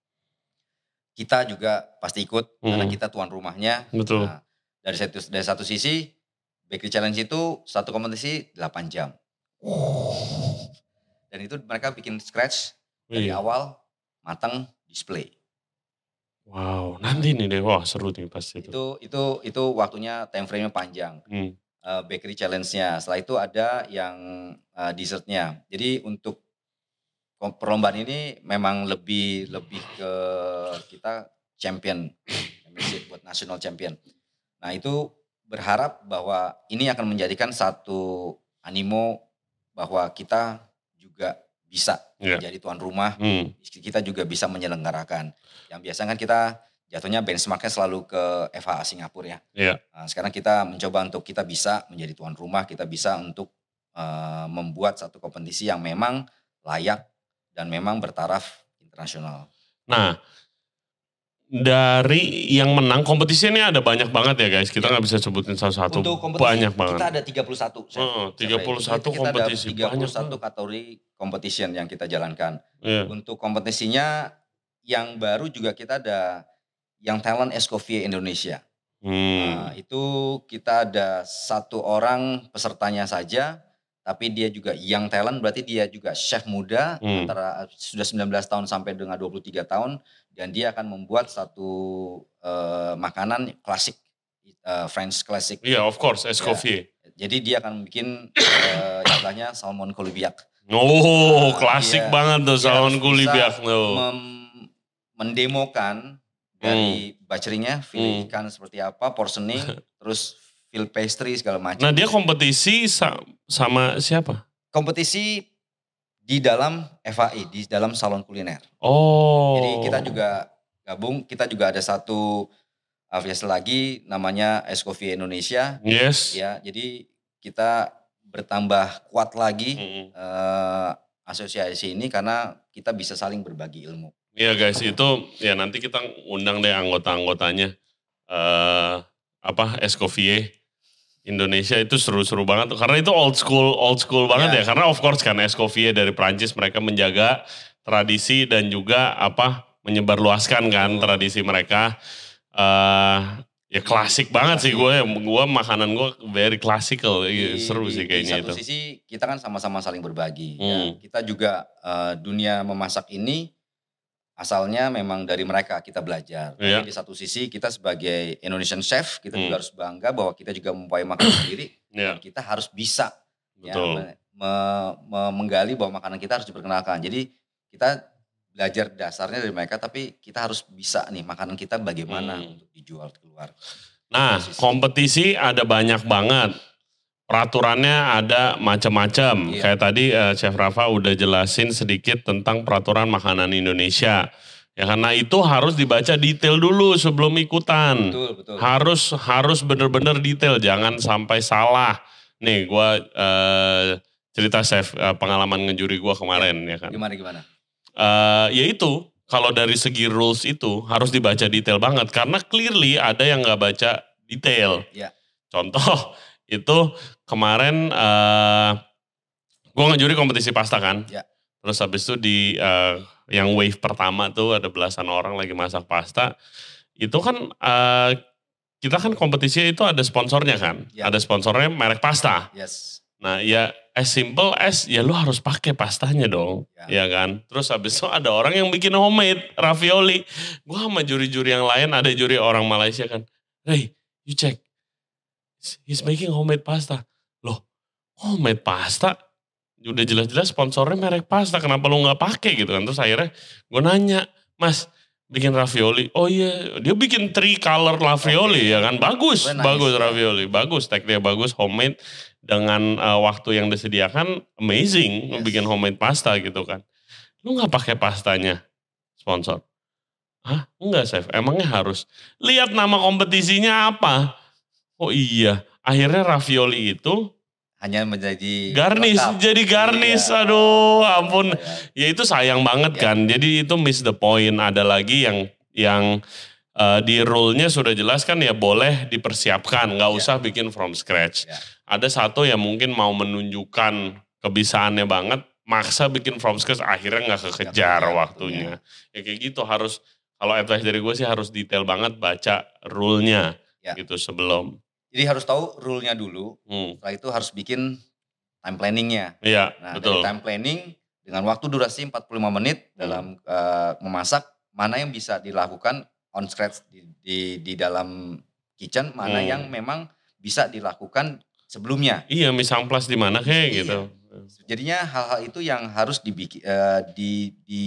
[SPEAKER 1] kita juga pasti ikut karena
[SPEAKER 2] Hmm.
[SPEAKER 1] kita tuan rumahnya.
[SPEAKER 2] Betul.
[SPEAKER 1] Nah, dari satu dari satu sisi Bakery Challenge itu satu kompetisi 8 jam. Dan itu mereka bikin scratch dari
[SPEAKER 2] Iya.
[SPEAKER 1] awal matang display.
[SPEAKER 2] Wow, nanti nih deh, wah seru nih pasti itu.
[SPEAKER 1] Itu itu itu waktunya time frame-nya panjang.
[SPEAKER 2] Hmm.
[SPEAKER 1] Uh, bakery challenge-nya. Setelah itu ada yang uh, dessertnya. Jadi untuk perlombaan ini memang lebih lebih ke kita champion, buat national champion. Nah itu berharap bahwa ini akan menjadikan satu animo bahwa kita juga bisa yeah. menjadi tuan rumah, hmm. kita juga bisa menyelenggarakan. Yang biasa kan kita jatuhnya benchmarknya selalu ke FHA Singapura ya.
[SPEAKER 2] Yeah.
[SPEAKER 1] Nah, sekarang kita mencoba untuk kita bisa menjadi tuan rumah, kita bisa untuk uh, membuat satu kompetisi yang memang layak dan memang bertaraf internasional.
[SPEAKER 2] Nah, dari yang menang kompetisi ini ada banyak banget ya guys. Kita iya. nggak ya. bisa sebutin satu-satu. Untuk kompetisi banyak banget.
[SPEAKER 1] Kita ada 31.
[SPEAKER 2] Uh, 31 kompetisi.
[SPEAKER 1] Kita ada 31 banyak kategori competition yang kita jalankan. Yeah. Untuk kompetisinya yang baru juga kita ada yang talent Escoffier Indonesia. Hmm. Nah, itu kita ada satu orang pesertanya saja tapi dia juga young talent berarti dia juga chef muda hmm. antara sudah 19 tahun sampai dengan 23 tahun dan dia akan membuat satu uh, makanan klasik uh, French classic.
[SPEAKER 2] Iya, yeah, of course, Escoffier.
[SPEAKER 1] Ya, jadi dia akan bikin uh, istilahnya salmon coulibiac.
[SPEAKER 2] Oh, uh, klasik banget tuh salmon coulibiac tuh.
[SPEAKER 1] mendemokan dari hmm. filet hmm. seperti apa, portioning, terus feel pastry segala macam.
[SPEAKER 2] Nah dia kompetisi sa sama siapa?
[SPEAKER 1] Kompetisi di dalam FAI, di dalam salon kuliner.
[SPEAKER 2] Oh.
[SPEAKER 1] Jadi kita juga gabung, kita juga ada satu afiliasi lagi namanya Escoffier Indonesia.
[SPEAKER 2] Yes.
[SPEAKER 1] Ya, jadi kita bertambah kuat lagi mm -hmm. uh, asosiasi ini karena kita bisa saling berbagi ilmu.
[SPEAKER 2] Iya guys, itu ya nanti kita undang deh anggota-anggotanya. Uh, apa Escoffier Indonesia itu seru-seru banget karena itu old school old school banget yeah. ya karena of course kan Escoffier dari Prancis mereka menjaga tradisi dan juga apa menyebarluaskan kan oh. tradisi mereka uh, ya klasik banget sih gue gue makanan gue very classical di, seru
[SPEAKER 1] di,
[SPEAKER 2] sih kayaknya
[SPEAKER 1] di satu itu. sisi kita kan sama-sama saling berbagi ya. hmm. ya. kita juga uh, dunia memasak ini asalnya memang dari mereka kita belajar. Yeah. Di satu sisi kita sebagai Indonesian chef kita hmm. juga harus bangga bahwa kita juga mempunyai makanan sendiri. Yeah. Dan kita harus bisa ya, me, me, me, menggali bahwa makanan kita harus diperkenalkan. Jadi kita belajar dasarnya dari mereka, tapi kita harus bisa nih makanan kita bagaimana hmm. untuk dijual keluar.
[SPEAKER 2] Nah, kompetisi ada banyak banget. Peraturannya ada macam-macam. Iya. Kayak tadi uh, Chef Rafa udah jelasin sedikit tentang peraturan makanan Indonesia. Ya karena itu harus dibaca detail dulu sebelum ikutan.
[SPEAKER 1] Betul, betul.
[SPEAKER 2] Harus harus bener-bener detail, jangan sampai salah. Nih, gua uh, cerita chef uh, pengalaman ngejuri gua kemarin ya, ya kan.
[SPEAKER 1] Gimana gimana?
[SPEAKER 2] Uh, ya itu kalau dari segi rules itu harus dibaca detail banget karena clearly ada yang nggak baca detail.
[SPEAKER 1] Ya.
[SPEAKER 2] Contoh itu kemarin uh, eh, gue ngejuri kompetisi pasta kan.
[SPEAKER 1] Ya.
[SPEAKER 2] Terus habis itu di uh, yang wave pertama tuh ada belasan orang lagi masak pasta. Itu kan uh, kita kan kompetisi itu ada sponsornya kan. Ya. Ada sponsornya merek pasta.
[SPEAKER 1] Yes.
[SPEAKER 2] Nah ya as simple as ya lu harus pakai pastanya dong. Ya. ya kan. Terus habis itu ada orang yang bikin homemade ravioli. Gue sama juri-juri yang lain ada juri orang Malaysia kan. Hey you check he's making homemade pasta. Loh, homemade pasta? Udah jelas-jelas sponsornya merek pasta, kenapa lu nggak pakai gitu kan? Terus akhirnya gue nanya, Mas, bikin ravioli. Oh iya, dia bikin three color ravioli okay. ya kan. Bagus, nice, bagus ravioli. Bagus, dia bagus, homemade. Dengan uh, waktu yang disediakan, amazing. Yes. Bikin homemade pasta gitu kan. Lu nggak pakai pastanya, sponsor? Hah? Enggak, Chef. Emangnya harus? Lihat nama kompetisinya apa? Oh iya, akhirnya ravioli itu
[SPEAKER 1] hanya menjadi
[SPEAKER 2] garnish, lengkap. jadi garnish. Iya. Aduh, ampun. Iya. Ya itu sayang banget iya. kan. Jadi itu miss the point. Ada lagi yang yang uh, di rule-nya sudah jelas kan ya boleh dipersiapkan, nggak iya. usah bikin from scratch. Iya. Ada satu yang mungkin mau menunjukkan kebisaannya banget, maksa bikin from scratch, akhirnya nggak kekejar gak waktunya. Ya kayak gitu harus, kalau advice dari gue sih harus detail banget baca rule-nya ya. gitu sebelum.
[SPEAKER 1] Jadi harus tahu rule-nya dulu. Hmm. Setelah itu harus bikin time planning-nya.
[SPEAKER 2] Iya,
[SPEAKER 1] nah, betul. Dari time planning dengan waktu durasi 45 menit hmm. dalam uh, memasak, mana yang bisa dilakukan on scratch di, di di dalam kitchen, mana
[SPEAKER 2] Hmm.
[SPEAKER 1] yang memang bisa dilakukan sebelumnya.
[SPEAKER 2] Iya, misang plus di mana kayak
[SPEAKER 1] Iya.
[SPEAKER 2] gitu.
[SPEAKER 1] Jadinya hal-hal itu yang harus dibikin eh, di, di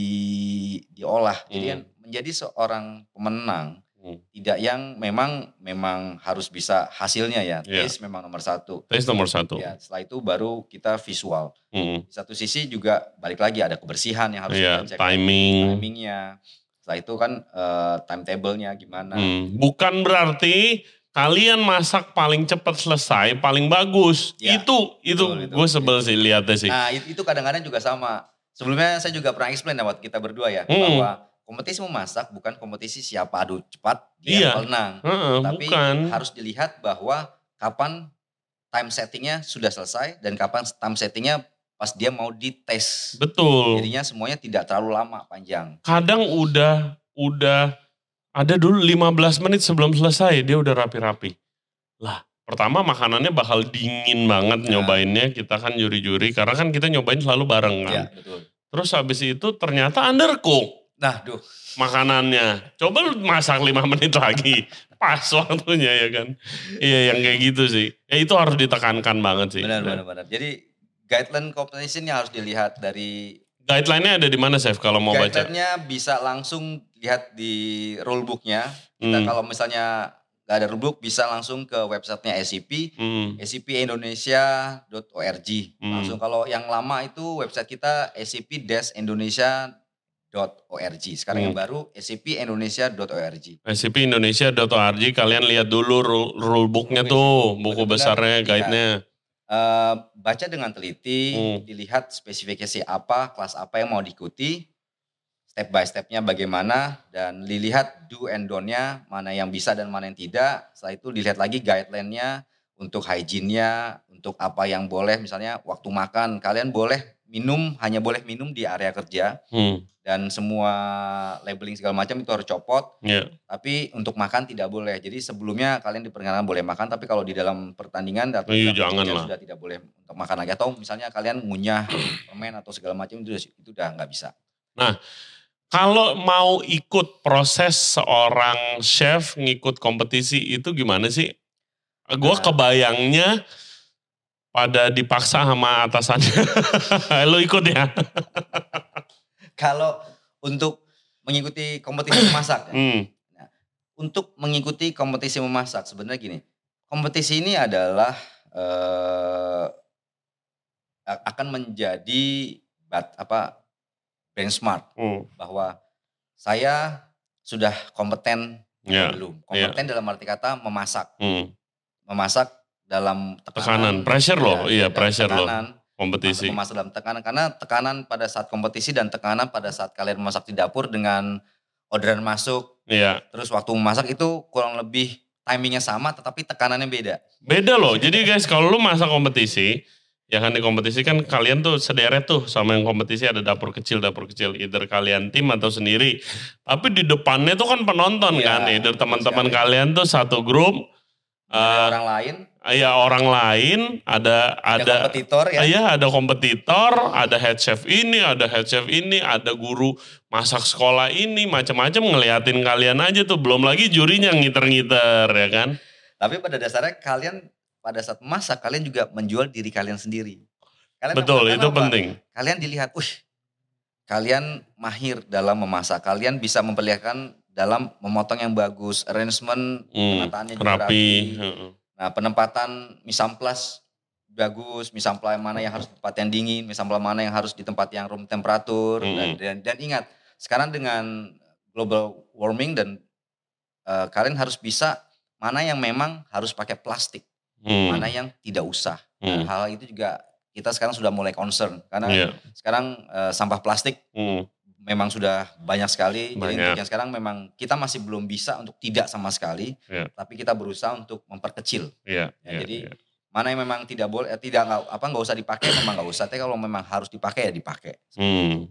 [SPEAKER 1] diolah. Jadi
[SPEAKER 2] Hmm.
[SPEAKER 1] menjadi seorang pemenang
[SPEAKER 2] Hmm.
[SPEAKER 1] tidak yang memang memang harus bisa hasilnya ya.
[SPEAKER 2] Iya.
[SPEAKER 1] Taste memang nomor satu.
[SPEAKER 2] Tes nomor satu.
[SPEAKER 1] Ya, setelah itu baru kita visual.
[SPEAKER 2] Hmm.
[SPEAKER 1] Di satu sisi juga balik lagi ada kebersihan yang harus
[SPEAKER 2] Iya,
[SPEAKER 1] kita cek.
[SPEAKER 2] timing.
[SPEAKER 1] Timingnya. Setelah itu kan eh, timetable-nya gimana.
[SPEAKER 2] Hmm. Bukan berarti kalian masak paling cepat selesai, paling bagus.
[SPEAKER 1] Ya,
[SPEAKER 2] itu itu
[SPEAKER 1] itu.
[SPEAKER 2] gue sebel sih lihatnya sih.
[SPEAKER 1] Nah it- itu kadang-kadang juga sama. Sebelumnya saya juga pernah explain ya waktu kita berdua ya.
[SPEAKER 2] Hmm.
[SPEAKER 1] Bahwa kompetisi memasak bukan kompetisi siapa adu cepat dia
[SPEAKER 2] Iya.
[SPEAKER 1] menang.
[SPEAKER 2] Heeh,
[SPEAKER 1] Tapi
[SPEAKER 2] bukan.
[SPEAKER 1] harus dilihat bahwa kapan time settingnya sudah selesai dan kapan time settingnya pas dia mau dites.
[SPEAKER 2] Betul.
[SPEAKER 1] Jadinya semuanya tidak terlalu lama panjang.
[SPEAKER 2] Kadang udah udah ada dulu 15 menit sebelum selesai dia udah rapi-rapi. Lah, pertama makanannya bakal dingin banget
[SPEAKER 1] Ya.
[SPEAKER 2] nyobainnya. Kita kan juri-juri karena kan kita nyobain selalu bareng kan.
[SPEAKER 1] Ya betul.
[SPEAKER 2] Terus habis itu ternyata undercook
[SPEAKER 1] Nah, duh,
[SPEAKER 2] makanannya. Coba lu masak 5 menit lagi. Pas waktunya ya kan. Iya yang kayak gitu sih. Ya itu harus ditekankan banget sih.
[SPEAKER 1] benar benar benar. Jadi guideline competition yang harus dilihat dari
[SPEAKER 2] Guideline-nya ada di mana Chef kalau mau baca?
[SPEAKER 1] guideline-nya bisa langsung lihat di rulebook-nya. Kita
[SPEAKER 2] Hmm.
[SPEAKER 1] kalau misalnya nggak ada rulebook bisa langsung ke websitenya SCP,
[SPEAKER 2] Hmm.
[SPEAKER 1] scpindonesia.org.
[SPEAKER 2] Hmm.
[SPEAKER 1] Langsung kalau yang lama itu website kita scp-indonesia.org. Sekarang yang
[SPEAKER 2] Hmm.
[SPEAKER 1] baru scpindonesia.org.
[SPEAKER 2] scpindonesia.org kalian lihat dulu rule, rule booknya tuh, buku besarnya,
[SPEAKER 1] lihat.
[SPEAKER 2] guide-nya.
[SPEAKER 1] Eh, baca dengan teliti,
[SPEAKER 2] Hmm.
[SPEAKER 1] dilihat spesifikasi apa, kelas apa yang mau diikuti, step by stepnya bagaimana, dan dilihat do and don't-nya, mana yang bisa dan mana yang tidak. Setelah itu dilihat lagi guideline-nya, untuk hygiene-nya, untuk apa yang boleh, misalnya waktu makan, kalian boleh minum, hanya boleh minum di area kerja,
[SPEAKER 2] Hmm.
[SPEAKER 1] dan semua labeling segala macam itu harus copot,
[SPEAKER 2] Ya.
[SPEAKER 1] tapi untuk makan tidak boleh. Jadi sebelumnya kalian diperkenalkan boleh makan, tapi kalau di dalam pertandingan atau dalam
[SPEAKER 2] jangan lah.
[SPEAKER 1] sudah tidak boleh untuk makan lagi. Atau misalnya kalian ngunyah permen atau segala macam itu itu udah nggak bisa.
[SPEAKER 2] Kalau mau ikut proses seorang chef ngikut kompetisi itu gimana sih? Gue
[SPEAKER 1] Nah.
[SPEAKER 2] kebayangnya pada dipaksa sama atasannya. Lo ikut ya?
[SPEAKER 1] Kalau untuk mengikuti kompetisi memasak, ya,
[SPEAKER 2] Hmm.
[SPEAKER 1] untuk mengikuti kompetisi memasak sebenarnya gini, kompetisi ini adalah eh, a- akan menjadi bat, apa benchmark
[SPEAKER 2] Hmm.
[SPEAKER 1] bahwa saya sudah kompeten
[SPEAKER 2] Ya.
[SPEAKER 1] atau belum. Kompeten dalam arti kata memasak,
[SPEAKER 2] Hmm.
[SPEAKER 1] memasak dalam
[SPEAKER 2] Tekanan,
[SPEAKER 1] tekanan,
[SPEAKER 2] pressure loh, iya
[SPEAKER 1] dalam
[SPEAKER 2] pressure loh
[SPEAKER 1] tekanan,
[SPEAKER 2] kompetisi.
[SPEAKER 1] Memasak dalam tekanan karena tekanan pada saat kompetisi dan tekanan pada saat kalian memasak di dapur dengan orderan masuk,
[SPEAKER 2] Iya.
[SPEAKER 1] terus waktu memasak itu kurang lebih timingnya sama tetapi tekanannya beda.
[SPEAKER 2] Beda loh. Jadi guys kalau lu masak kompetisi, ya kan di kompetisi kan kalian tuh sederet tuh sama yang kompetisi ada dapur kecil, dapur kecil. Either kalian tim atau sendiri. Tapi di depannya tuh kan penonton
[SPEAKER 1] Iya,
[SPEAKER 2] kan. Either teman-teman
[SPEAKER 1] sekali.
[SPEAKER 2] kalian tuh satu grup.
[SPEAKER 1] Ada
[SPEAKER 2] eh,
[SPEAKER 1] orang lain,
[SPEAKER 2] ya orang lain, ada
[SPEAKER 1] ada,
[SPEAKER 2] ada
[SPEAKER 1] kompetitor ya.
[SPEAKER 2] Iya ada kompetitor, ada head chef ini, ada head chef ini, ada guru masak sekolah ini, macam-macam ngeliatin kalian aja tuh. Belum lagi jurinya ngiter-ngiter ya kan.
[SPEAKER 1] Tapi pada dasarnya kalian pada saat memasak kalian juga menjual diri kalian sendiri. Kalian
[SPEAKER 2] Betul, itu
[SPEAKER 1] apa?
[SPEAKER 2] penting.
[SPEAKER 1] Kalian dilihat, uh, kalian mahir dalam memasak. Kalian bisa memperlihatkan dalam memotong yang bagus, arrangement,
[SPEAKER 2] Hmm,
[SPEAKER 1] penataannya juga
[SPEAKER 2] rapi.
[SPEAKER 1] rapi. Nah, penempatan misamplas bagus, misampla mana yang harus di tempat yang dingin, misampla mana yang harus di tempat yang room temperatur. Dan,
[SPEAKER 2] Mm.
[SPEAKER 1] dan dan ingat, sekarang dengan global warming dan eh, kalian harus bisa mana yang memang harus pakai plastik,
[SPEAKER 2] Hmm,
[SPEAKER 1] mana yang tidak usah. Nah,
[SPEAKER 2] hmm,
[SPEAKER 1] hal itu juga kita sekarang sudah mulai concern karena
[SPEAKER 2] iya,
[SPEAKER 1] sekarang eh, sampah plastik
[SPEAKER 2] hmm,
[SPEAKER 1] memang sudah banyak sekali. Jadi
[SPEAKER 2] Banyak.
[SPEAKER 1] untuk yang sekarang memang kita masih belum bisa untuk tidak sama sekali,
[SPEAKER 2] Iya.
[SPEAKER 1] tapi kita berusaha untuk memperkecil.
[SPEAKER 2] iya,
[SPEAKER 1] Ya,
[SPEAKER 2] iya,
[SPEAKER 1] jadi
[SPEAKER 2] iya.
[SPEAKER 1] mana yang memang tidak boleh, eh, tidak nggak apa nggak usah dipakai, memang nggak usah. Tapi kalau memang harus dipakai ya dipakai.
[SPEAKER 2] Hmm,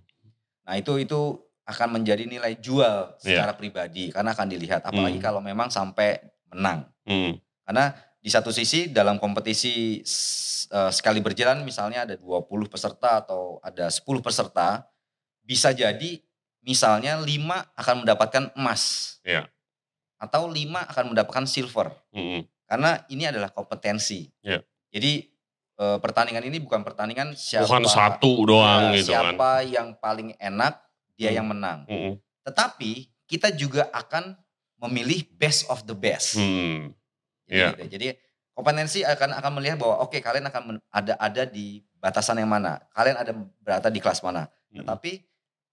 [SPEAKER 1] Nah itu itu akan menjadi nilai jual
[SPEAKER 2] Iya.
[SPEAKER 1] secara pribadi karena akan dilihat. Apalagi
[SPEAKER 2] Hmm.
[SPEAKER 1] kalau memang sampai menang.
[SPEAKER 2] hmm,
[SPEAKER 1] Karena di satu sisi dalam kompetisi eh, sekali berjalan misalnya ada 20 peserta atau ada 10 peserta bisa jadi misalnya 5 akan mendapatkan emas.
[SPEAKER 2] Iya.
[SPEAKER 1] atau lima akan mendapatkan silver.
[SPEAKER 2] Mm-mm.
[SPEAKER 1] Karena ini adalah kompetensi.
[SPEAKER 2] Ya.
[SPEAKER 1] Jadi eh, pertandingan ini bukan pertandingan siapa
[SPEAKER 2] Bukan satu doang
[SPEAKER 1] ya,
[SPEAKER 2] gitu kan.
[SPEAKER 1] siapa yang paling enak dia
[SPEAKER 2] Hmm.
[SPEAKER 1] yang menang.
[SPEAKER 2] Mm-mm.
[SPEAKER 1] Tetapi kita juga akan memilih best of the best.
[SPEAKER 2] Hmm.
[SPEAKER 1] Jadi,
[SPEAKER 2] Iya.
[SPEAKER 1] gitu. Jadi kompetensi akan akan melihat bahwa oke kalian akan ada ada di batasan yang mana, kalian ada berada di kelas mana.
[SPEAKER 2] Mm.
[SPEAKER 1] Tetapi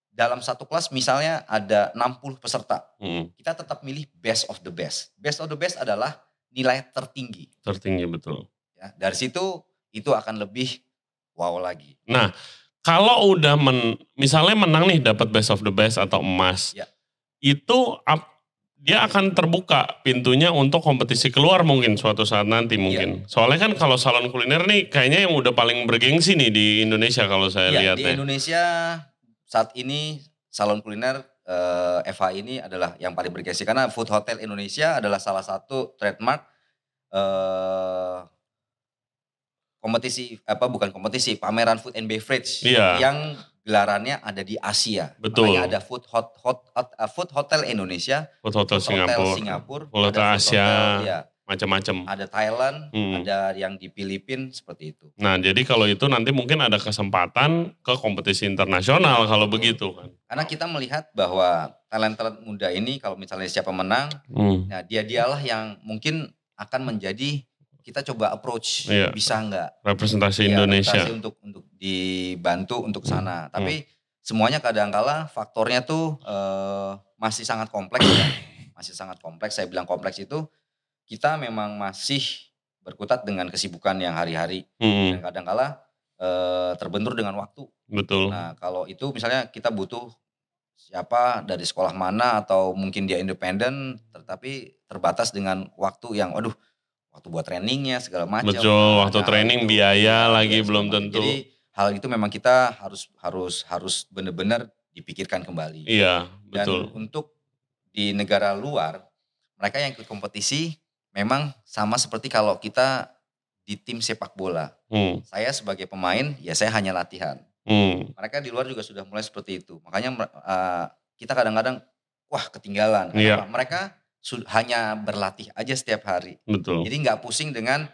[SPEAKER 1] dalam satu kelas misalnya ada 60 peserta,
[SPEAKER 2] Mm-mm.
[SPEAKER 1] kita tetap milih best of the best. Best of the best adalah nilai tertinggi.
[SPEAKER 2] Tertinggi betul.
[SPEAKER 1] Ya, dari situ itu akan lebih wow lagi.
[SPEAKER 2] Nah, kalau udah men, misalnya menang nih dapat best of the best atau emas,
[SPEAKER 1] Ya.
[SPEAKER 2] itu ap- dia akan terbuka pintunya untuk kompetisi keluar mungkin suatu saat nanti mungkin. Soalnya kan kalau salon kuliner nih kayaknya yang udah paling bergengsi nih di Indonesia kalau saya
[SPEAKER 1] Ya,
[SPEAKER 2] lihat
[SPEAKER 1] di
[SPEAKER 2] ya.
[SPEAKER 1] Indonesia saat ini salon kuliner eh, FH ini adalah yang paling bergengsi karena Food Hotel Indonesia adalah salah satu trademark eh, kompetisi apa bukan kompetisi pameran food and beverage
[SPEAKER 2] Iya.
[SPEAKER 1] yang gelarannya ada di Asia.
[SPEAKER 2] Betul.
[SPEAKER 1] Makanya ada Food Hot, Hot, Hot- eh, Food Hotel Indonesia,
[SPEAKER 2] Food Hotel
[SPEAKER 1] Food
[SPEAKER 2] Singapura,
[SPEAKER 1] Hotel Singapura,
[SPEAKER 2] Food Hotel Asia.
[SPEAKER 1] ya,
[SPEAKER 2] macam-macam.
[SPEAKER 1] ada Thailand,
[SPEAKER 2] Hmm.
[SPEAKER 1] ada yang di Filipina seperti itu.
[SPEAKER 2] Nah, jadi kalau itu nanti mungkin ada kesempatan ke kompetisi internasional kalau begitu kan.
[SPEAKER 1] Karena kita melihat bahwa talent-talent muda ini kalau misalnya siapa menang,
[SPEAKER 2] Hmm.
[SPEAKER 1] nah dia dialah yang mungkin akan menjadi kita coba approach
[SPEAKER 2] Iya.
[SPEAKER 1] bisa nggak
[SPEAKER 2] Representasi
[SPEAKER 1] ya,
[SPEAKER 2] Indonesia.
[SPEAKER 1] adaptasi untuk untuk dibantu untuk
[SPEAKER 2] Hmm.
[SPEAKER 1] sana. Tapi semuanya kadangkala faktornya tuh eh, masih sangat kompleks ya. Masih sangat kompleks. Saya bilang kompleks itu kita memang masih berkutat dengan kesibukan yang hari-hari
[SPEAKER 2] Hmm,
[SPEAKER 1] dan kadangkala eh, terbentur dengan waktu.
[SPEAKER 2] betul.
[SPEAKER 1] Nah, kalau itu misalnya kita butuh siapa dari sekolah mana atau mungkin dia independen tetapi terbatas dengan waktu yang aduh waktu buat trainingnya segala macam.
[SPEAKER 2] Betul,
[SPEAKER 1] Nah,
[SPEAKER 2] waktu
[SPEAKER 1] hal
[SPEAKER 2] training,
[SPEAKER 1] itu,
[SPEAKER 2] biaya
[SPEAKER 1] ya,
[SPEAKER 2] lagi belum tentu.
[SPEAKER 1] Jadi hal itu memang kita harus harus harus benar-benar dipikirkan kembali.
[SPEAKER 2] Iya,
[SPEAKER 1] Dan
[SPEAKER 2] betul.
[SPEAKER 1] untuk di negara luar mereka yang ikut kompetisi memang sama seperti kalau kita di tim sepak bola.
[SPEAKER 2] Hmm,
[SPEAKER 1] Saya sebagai pemain ya saya hanya latihan
[SPEAKER 2] hmm,
[SPEAKER 1] mereka di luar juga sudah mulai seperti itu. Makanya eh, kita kadang-kadang wah ketinggalan.
[SPEAKER 2] Iya.
[SPEAKER 1] Kenapa? Mereka hanya berlatih aja setiap hari.
[SPEAKER 2] betul.
[SPEAKER 1] Jadi nggak pusing dengan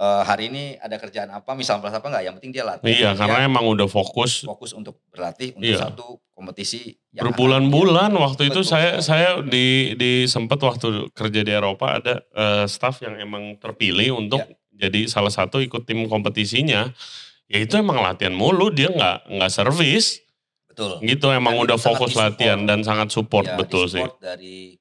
[SPEAKER 1] eh, hari ini ada kerjaan apa, misal apa nggak. Yang penting dia latih.
[SPEAKER 2] Iya,
[SPEAKER 1] Dia
[SPEAKER 2] karena emang udah fokus
[SPEAKER 1] fokus untuk berlatih untuk
[SPEAKER 2] Iya.
[SPEAKER 1] satu kompetisi yang
[SPEAKER 2] berbulan-bulan waktu itu
[SPEAKER 1] Betul
[SPEAKER 2] saya
[SPEAKER 1] sekali.
[SPEAKER 2] saya di di sempat waktu kerja di Eropa ada eh, staff yang emang terpilih untuk
[SPEAKER 1] Iya.
[SPEAKER 2] jadi salah satu ikut tim kompetisinya ya itu emang latihan mulu dia nggak nggak servis
[SPEAKER 1] Betul.
[SPEAKER 2] gitu emang
[SPEAKER 1] Dan
[SPEAKER 2] udah fokus latihan dan sangat support
[SPEAKER 1] Ya,
[SPEAKER 2] betul sih
[SPEAKER 1] disupport dari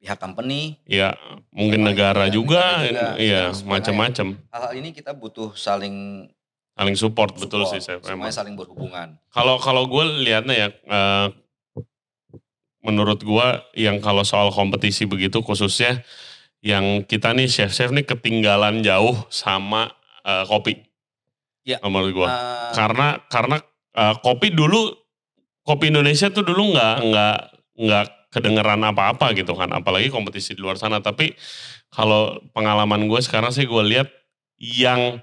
[SPEAKER 1] pihak company.
[SPEAKER 2] ya mungkin negara juga
[SPEAKER 1] negara juga,
[SPEAKER 2] iya macam-macam
[SPEAKER 1] Hal-hal ini kita butuh saling
[SPEAKER 2] saling support, betul
[SPEAKER 1] support,
[SPEAKER 2] sih saya
[SPEAKER 1] semuanya
[SPEAKER 2] emang
[SPEAKER 1] saling berhubungan.
[SPEAKER 2] Kalau kalau gue lihatnya ya, eh, menurut gue yang kalau soal kompetisi begitu khususnya yang kita nih chef-chef nih ketinggalan jauh sama eh, kopi.
[SPEAKER 1] Ya.
[SPEAKER 2] Menurut gue.
[SPEAKER 1] Eh,
[SPEAKER 2] Karena karena eh, kopi dulu kopi Indonesia tuh dulu nggak nggak nggak kedengeran apa-apa gitu kan, apalagi kompetisi di luar sana. Tapi kalau pengalaman gue sekarang sih gue lihat yang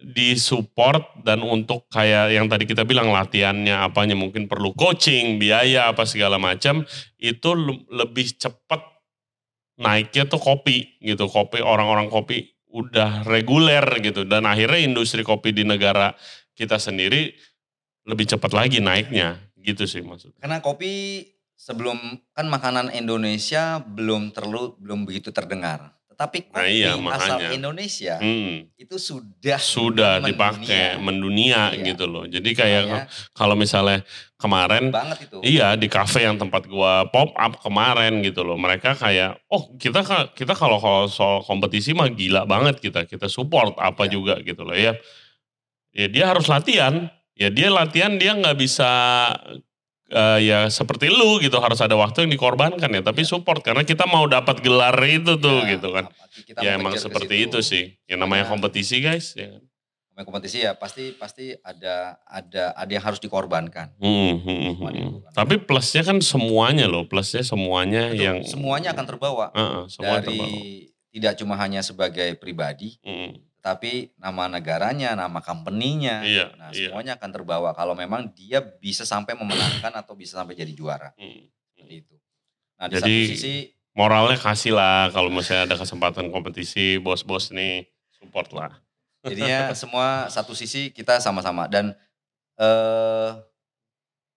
[SPEAKER 2] disupport dan untuk kayak yang tadi kita bilang latihannya apanya mungkin perlu coaching, biaya apa segala macam itu le- lebih cepat naiknya tuh kopi gitu. Kopi orang-orang kopi udah reguler gitu dan akhirnya industri kopi di negara kita sendiri lebih cepat lagi naiknya gitu sih maksudnya.
[SPEAKER 1] Karena kopi sebelum kan makanan Indonesia belum terlalu belum begitu terdengar. Tetapi kopi
[SPEAKER 2] Nah, iya,
[SPEAKER 1] asal
[SPEAKER 2] makanya.
[SPEAKER 1] Indonesia
[SPEAKER 2] Hmm,
[SPEAKER 1] itu sudah
[SPEAKER 2] sudah
[SPEAKER 1] mendunia.
[SPEAKER 2] dipakai mendunia
[SPEAKER 1] Iya.
[SPEAKER 2] gitu loh. Jadi kayak
[SPEAKER 1] Makanya
[SPEAKER 2] kalau misalnya kemarin
[SPEAKER 1] banget itu.
[SPEAKER 2] Iya di kafe yang tempat gua pop up kemarin gitu loh. Mereka kayak oh kita kita kalau kalau soal kompetisi mah gila banget kita kita support apa
[SPEAKER 1] Iya.
[SPEAKER 2] juga gitu loh ya. Ya dia harus latihan. Ya dia latihan dia nggak bisa eh, ya seperti lu gitu harus ada waktu yang dikorbankan ya. Tapi
[SPEAKER 1] Iya.
[SPEAKER 2] support karena kita mau dapat gelar itu tuh
[SPEAKER 1] Ya,
[SPEAKER 2] gitu kan.
[SPEAKER 1] kita
[SPEAKER 2] Ya emang seperti itu sih. Yang namanya
[SPEAKER 1] Makanya-
[SPEAKER 2] kompetisi guys. Ya.
[SPEAKER 1] Namanya kompetisi ya pasti pasti ada ada ada yang harus dikorbankan.
[SPEAKER 2] Hmm, hmm, hmm, hmm.
[SPEAKER 1] dikorbankan.
[SPEAKER 2] Tapi plusnya kan semuanya loh. Plusnya semuanya
[SPEAKER 1] Betul,
[SPEAKER 2] yang
[SPEAKER 1] semuanya akan terbawa
[SPEAKER 2] Heeh, semua
[SPEAKER 1] dari
[SPEAKER 2] terbawa.
[SPEAKER 1] tidak cuma hanya sebagai pribadi,
[SPEAKER 2] Hmm.
[SPEAKER 1] Tapi nama negaranya, nama company-nya.
[SPEAKER 2] Iya,
[SPEAKER 1] Nah,
[SPEAKER 2] iya.
[SPEAKER 1] semuanya akan terbawa kalau memang dia bisa sampai memenangkan atau bisa sampai jadi juara.
[SPEAKER 2] Hmm.
[SPEAKER 1] Seperti itu. Nah, di
[SPEAKER 2] Jadi-
[SPEAKER 1] satu sisi
[SPEAKER 2] moralnya kasih lah kalau misalnya ada kesempatan kompetisi bos-bos nih support lah.
[SPEAKER 1] Jadinya semua satu sisi kita sama-sama dan eh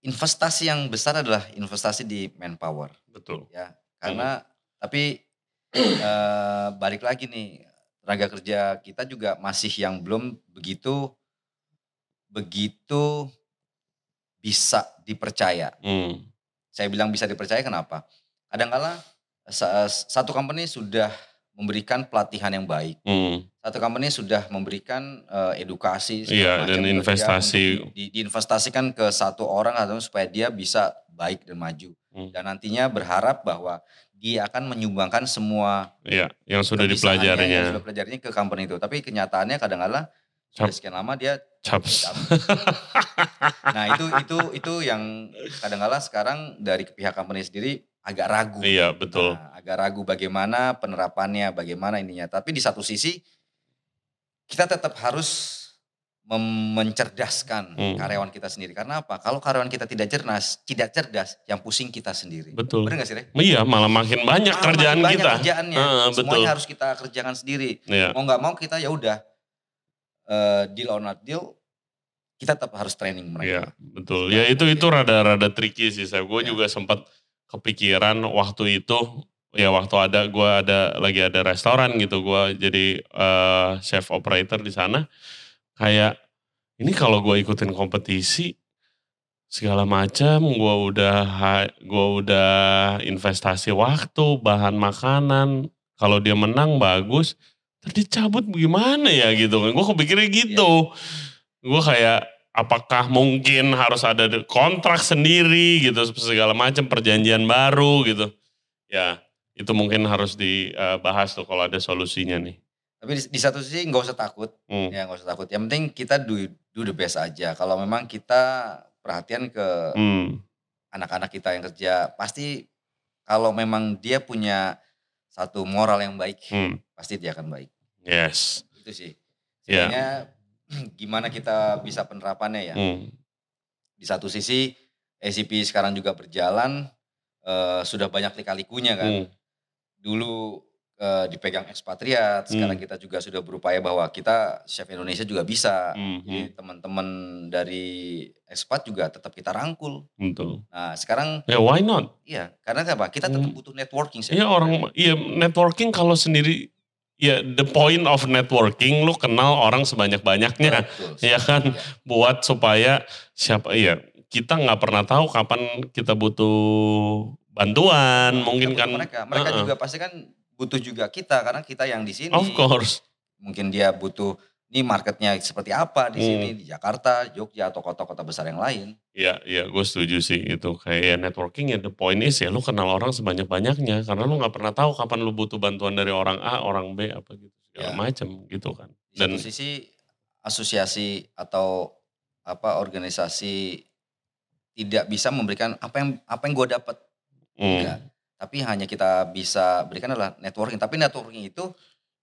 [SPEAKER 1] investasi yang besar adalah investasi di manpower
[SPEAKER 2] Betul.
[SPEAKER 1] ya. Karena tapi eh balik lagi nih tenaga kerja kita juga masih yang belum begitu begitu bisa dipercaya.
[SPEAKER 2] Hmm.
[SPEAKER 1] Saya bilang bisa dipercaya kenapa? Kadangkala sa- satu company sudah memberikan pelatihan yang baik.
[SPEAKER 2] Hmm.
[SPEAKER 1] Satu company sudah memberikan eh, edukasi
[SPEAKER 2] Iya, dan investasi.
[SPEAKER 1] di- diinvestasikan ke satu orang atau supaya dia bisa baik dan maju.
[SPEAKER 2] Hmm.
[SPEAKER 1] Dan nantinya berharap bahwa dia akan menyumbangkan semua
[SPEAKER 2] Iya, yang sudah dipelajarinya.
[SPEAKER 1] yang sudah pelajarinya ke company itu. Tapi kenyataannya kadang-kala sudah sekian lama dia
[SPEAKER 2] Caps.
[SPEAKER 1] Nah itu itu itu yang kadang-kala sekarang dari pihak company sendiri agak ragu.
[SPEAKER 2] Iya, betul.
[SPEAKER 1] Nah, agak ragu bagaimana penerapannya, bagaimana ininya. Tapi di satu sisi kita tetap harus mencerdaskan
[SPEAKER 2] Hmm.
[SPEAKER 1] karyawan kita sendiri. Karena apa? Kalau karyawan kita tidak cerdas, tidak cerdas, yang pusing kita sendiri.
[SPEAKER 2] Betul.
[SPEAKER 1] Benar gak sih, Re?
[SPEAKER 2] Iya, malah makin banyak
[SPEAKER 1] Malah
[SPEAKER 2] kerjaan
[SPEAKER 1] makin banyak
[SPEAKER 2] kita.
[SPEAKER 1] kerjaannya.
[SPEAKER 2] Heeh, betul.
[SPEAKER 1] Semuanya harus kita kerjakan sendiri.
[SPEAKER 2] Iya.
[SPEAKER 1] Mau nggak mau kita ya udah eh, deal or not deal, kita tetap harus training
[SPEAKER 2] Iya,
[SPEAKER 1] mereka.
[SPEAKER 2] betul. Ya itu itu rada-rada tricky sih saya. Gue
[SPEAKER 1] Iya.
[SPEAKER 2] juga sempat kepikiran waktu itu ya waktu ada gue ada lagi ada restoran gitu gue jadi eh, chef operator di sana kayak ini kalau gue ikutin kompetisi segala macam gue udah gue udah investasi waktu bahan makanan kalau dia menang bagus tadi cabut gimana ya? Gitu kan. Gue kepikirnya gitu. Gue kayak apakah mungkin harus ada kontrak sendiri gitu segala macam perjanjian baru gitu. Ya itu mungkin harus dibahas tuh kalau ada solusinya nih
[SPEAKER 1] Tapi di, di satu sisi nggak usah takut,
[SPEAKER 2] Hmm.
[SPEAKER 1] ya nggak usah takut. Yang penting kita do do the best aja. Kalau memang kita perhatian ke
[SPEAKER 2] Hmm.
[SPEAKER 1] anak-anak kita yang kerja, pasti kalau memang dia punya satu moral yang baik,
[SPEAKER 2] Hmm.
[SPEAKER 1] pasti dia akan baik.
[SPEAKER 2] yes
[SPEAKER 1] Itu sih.
[SPEAKER 2] Iya.
[SPEAKER 1] Sebenarnya gimana kita bisa penerapannya ya?
[SPEAKER 2] Hmm.
[SPEAKER 1] Di satu sisi ACP sekarang juga berjalan, eh, sudah banyak lika-likunya kan.
[SPEAKER 2] Hmm.
[SPEAKER 1] Dulu dipegang ekspatriat, sekarang kita juga sudah berupaya bahwa kita chef Indonesia juga bisa.
[SPEAKER 2] Hmm.
[SPEAKER 1] Jadi teman-teman dari ekspat juga tetap kita rangkul.
[SPEAKER 2] betul
[SPEAKER 1] Nah sekarang
[SPEAKER 2] ya why not
[SPEAKER 1] iya karena apa? Kita tetap
[SPEAKER 2] Hmm.
[SPEAKER 1] butuh networking.
[SPEAKER 2] Iya orang, iya networking kalau sendiri, ya the point of networking lu kenal orang sebanyak-banyaknya,
[SPEAKER 1] Betul.
[SPEAKER 2] ya kan?
[SPEAKER 1] Iya.
[SPEAKER 2] Buat supaya siapa, iya kita nggak pernah tahu kapan kita butuh bantuan,
[SPEAKER 1] Kita
[SPEAKER 2] mungkin
[SPEAKER 1] butuh
[SPEAKER 2] kan.
[SPEAKER 1] mereka, mereka
[SPEAKER 2] Heeh.
[SPEAKER 1] juga pasti kan butuh juga kita karena kita yang di sini.
[SPEAKER 2] Of course,
[SPEAKER 1] Mungkin dia butuh ini marketnya seperti apa di
[SPEAKER 2] Hmm.
[SPEAKER 1] sini di Jakarta, Jogja atau kota-kota besar yang lain.
[SPEAKER 2] iya iya gue setuju sih itu kayak ya networking ya the point is ya lu kenal orang sebanyak-banyaknya karena lu nggak pernah tahu kapan lu butuh bantuan dari orang A, orang B apa gitu segala
[SPEAKER 1] Ya.
[SPEAKER 2] macam gitu kan.
[SPEAKER 1] Di
[SPEAKER 2] Dan
[SPEAKER 1] satu sisi asosiasi atau apa organisasi tidak bisa memberikan apa yang apa yang gue dapat
[SPEAKER 2] hmm,
[SPEAKER 1] enggak. Tapi hanya kita bisa berikan adalah networking. Tapi networking itu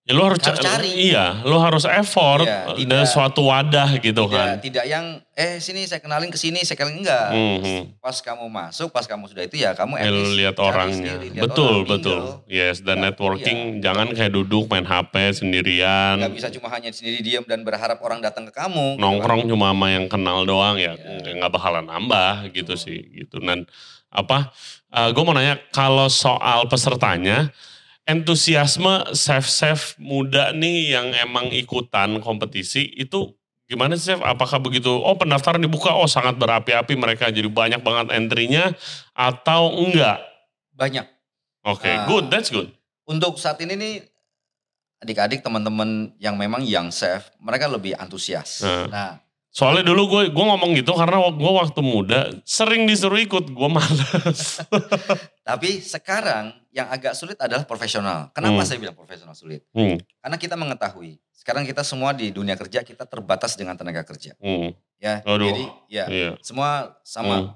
[SPEAKER 2] Ya lu harus,
[SPEAKER 1] Harus
[SPEAKER 2] ca-
[SPEAKER 1] cari.
[SPEAKER 2] Iya, lu harus effort
[SPEAKER 1] Iya,
[SPEAKER 2] dan
[SPEAKER 1] tidak-
[SPEAKER 2] suatu wadah gitu
[SPEAKER 1] tidak
[SPEAKER 2] kan.
[SPEAKER 1] tidak yang eh sini saya kenalin ke sini, saya kenalin enggak.
[SPEAKER 2] Mhm.
[SPEAKER 1] Pas kamu masuk, pas kamu sudah itu ya kamu
[SPEAKER 2] Ya, lihat orangnya.
[SPEAKER 1] sendiri, lihat
[SPEAKER 2] betul,
[SPEAKER 1] orang,
[SPEAKER 2] betul.
[SPEAKER 1] mingle.
[SPEAKER 2] Yes, dan
[SPEAKER 1] Nggak-
[SPEAKER 2] networking jangan kayak duduk main HP sendirian.
[SPEAKER 1] Nggak bisa cuma hanya sendiri diam dan berharap orang datang ke kamu. gitu kan.
[SPEAKER 2] nongkrong cuma sama yang kenal doang ya
[SPEAKER 1] Iya.
[SPEAKER 2] nggak bakalan nambah gitu sih gitu dan apa gue mau nanya kalau soal pesertanya entusiasme chef-chef muda nih yang emang ikutan kompetisi itu gimana sih chef apakah begitu oh pendaftaran dibuka oh sangat berapi-api mereka jadi banyak banget entry-nya atau enggak
[SPEAKER 1] Banyak.
[SPEAKER 2] oke
[SPEAKER 1] Ah.
[SPEAKER 2] good that's good
[SPEAKER 1] Untuk saat ini nih adik-adik teman-teman yang memang young chef, mereka lebih antusias.
[SPEAKER 2] Nah.
[SPEAKER 1] Nah,
[SPEAKER 2] soalnya dulu gue gue ngomong gitu karena gue waktu muda sering disuruh ikut gue males
[SPEAKER 1] tapi sekarang yang agak sulit adalah profesional. Kenapa
[SPEAKER 2] Hmm.
[SPEAKER 1] saya bilang profesional sulit?
[SPEAKER 2] Hmm,
[SPEAKER 1] Karena kita mengetahui sekarang kita semua di dunia kerja kita terbatas dengan tenaga kerja,
[SPEAKER 2] hmm,
[SPEAKER 1] ya.
[SPEAKER 2] Aduh.
[SPEAKER 1] Jadi ya
[SPEAKER 2] iya
[SPEAKER 1] semua sama.
[SPEAKER 2] Hmm.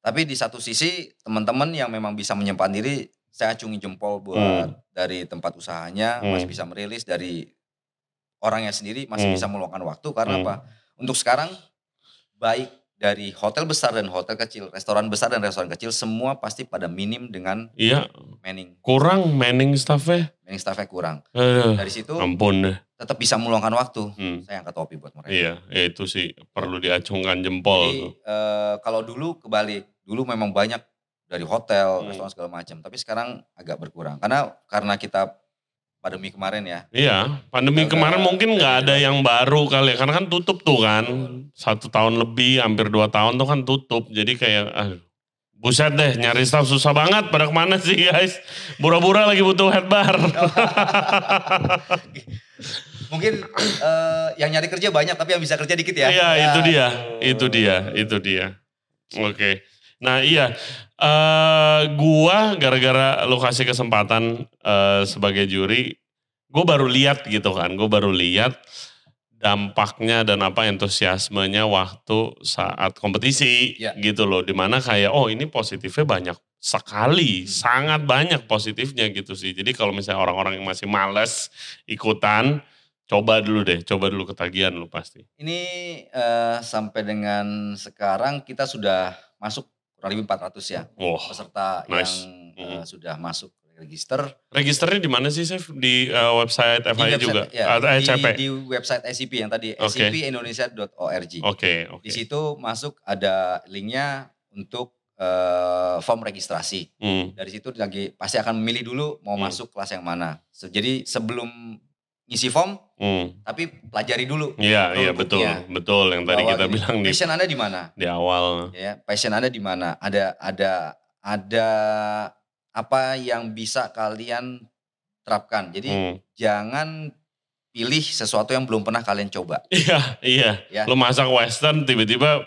[SPEAKER 1] Tapi di satu sisi teman-teman yang memang bisa menyimpan diri, saya acungi jempol buat dari tempat usahanya
[SPEAKER 2] Hmm.
[SPEAKER 1] masih bisa merilis dari orangnya sendiri masih
[SPEAKER 2] Hmm.
[SPEAKER 1] bisa meluangkan waktu karena
[SPEAKER 2] Hmm.
[SPEAKER 1] apa? Untuk sekarang baik dari hotel besar dan hotel kecil, restoran besar dan restoran kecil semua pasti pada minim dengan
[SPEAKER 2] Iya,
[SPEAKER 1] manning.
[SPEAKER 2] kurang manning staffnya.
[SPEAKER 1] Manning staffnya kurang.
[SPEAKER 2] Aduh,
[SPEAKER 1] Dari situ
[SPEAKER 2] ampun deh.
[SPEAKER 1] tetap bisa meluangkan waktu.
[SPEAKER 2] Hmm.
[SPEAKER 1] Saya angkat topi buat mereka.
[SPEAKER 2] Iya, ya itu sih perlu diacungkan jempol
[SPEAKER 1] Jadi
[SPEAKER 2] tuh.
[SPEAKER 1] eh, kalau dulu kebalik, dulu memang banyak dari hotel,
[SPEAKER 2] Hmm.
[SPEAKER 1] restoran segala macam. Tapi sekarang agak berkurang karena karena kita pandemi kemarin ya.
[SPEAKER 2] Iya, pandemi kemarin mungkin nggak ada yang baru kali ya, karena kan tutup tuh kan, satu tahun lebih, hampir dua tahun tuh kan tutup, jadi kayak, aduh, buset deh, nyari staff susah banget, pada ke mana sih guys? Bura-bura lagi butuh head bar.
[SPEAKER 1] Mungkin eh, yang nyari kerja banyak tapi yang bisa kerja dikit ya.
[SPEAKER 2] Iya,
[SPEAKER 1] Ya,
[SPEAKER 2] itu dia, itu dia, itu dia. Oke, nah iya, eh gua gara-gara lo kasih kesempatan eh, sebagai juri, gue baru lihat gitu kan, gue baru lihat dampaknya dan apa antusiasmenya waktu saat kompetisi
[SPEAKER 1] Ya.
[SPEAKER 2] gitu loh, di mana kayak oh ini positifnya banyak sekali,
[SPEAKER 1] Hmm.
[SPEAKER 2] sangat banyak positifnya gitu sih. Jadi kalau misalnya orang-orang yang masih males ikutan, coba dulu deh, coba dulu ketagihan lu pasti.
[SPEAKER 1] Ini eh, sampai dengan sekarang kita sudah masuk kurang lebih 400 ya
[SPEAKER 2] Wah,
[SPEAKER 1] peserta
[SPEAKER 2] nice.
[SPEAKER 1] yang eh,
[SPEAKER 2] Mhm.
[SPEAKER 1] sudah masuk register
[SPEAKER 2] registernya di mana sih, Chef? Di eh, website
[SPEAKER 1] di
[SPEAKER 2] FIA juga?
[SPEAKER 1] ya,
[SPEAKER 2] Atau
[SPEAKER 1] di,
[SPEAKER 2] ECP?
[SPEAKER 1] di website SCP yang tadi
[SPEAKER 2] Oke.
[SPEAKER 1] scpindonesia.org.
[SPEAKER 2] Oke, oke.
[SPEAKER 1] Di situ masuk ada linknya untuk eh, form registrasi.
[SPEAKER 2] Hmm,
[SPEAKER 1] Dari situ lagi pasti akan memilih dulu mau
[SPEAKER 2] Hmm.
[SPEAKER 1] masuk kelas yang mana. Jadi sebelum ngisi form
[SPEAKER 2] hmm.
[SPEAKER 1] tapi pelajari dulu
[SPEAKER 2] Iya, iya betul, betul yang tadi
[SPEAKER 1] bahwa
[SPEAKER 2] kita
[SPEAKER 1] ini
[SPEAKER 2] bilang di
[SPEAKER 1] passion Anda di mana.
[SPEAKER 2] di awal.
[SPEAKER 1] ya passion anda di mana ada ada ada apa yang bisa kalian terapkan jadi
[SPEAKER 2] Hmm.
[SPEAKER 1] jangan pilih sesuatu yang belum pernah kalian coba
[SPEAKER 2] Iya, iya.
[SPEAKER 1] Ya.
[SPEAKER 2] Lu masak western tiba-tiba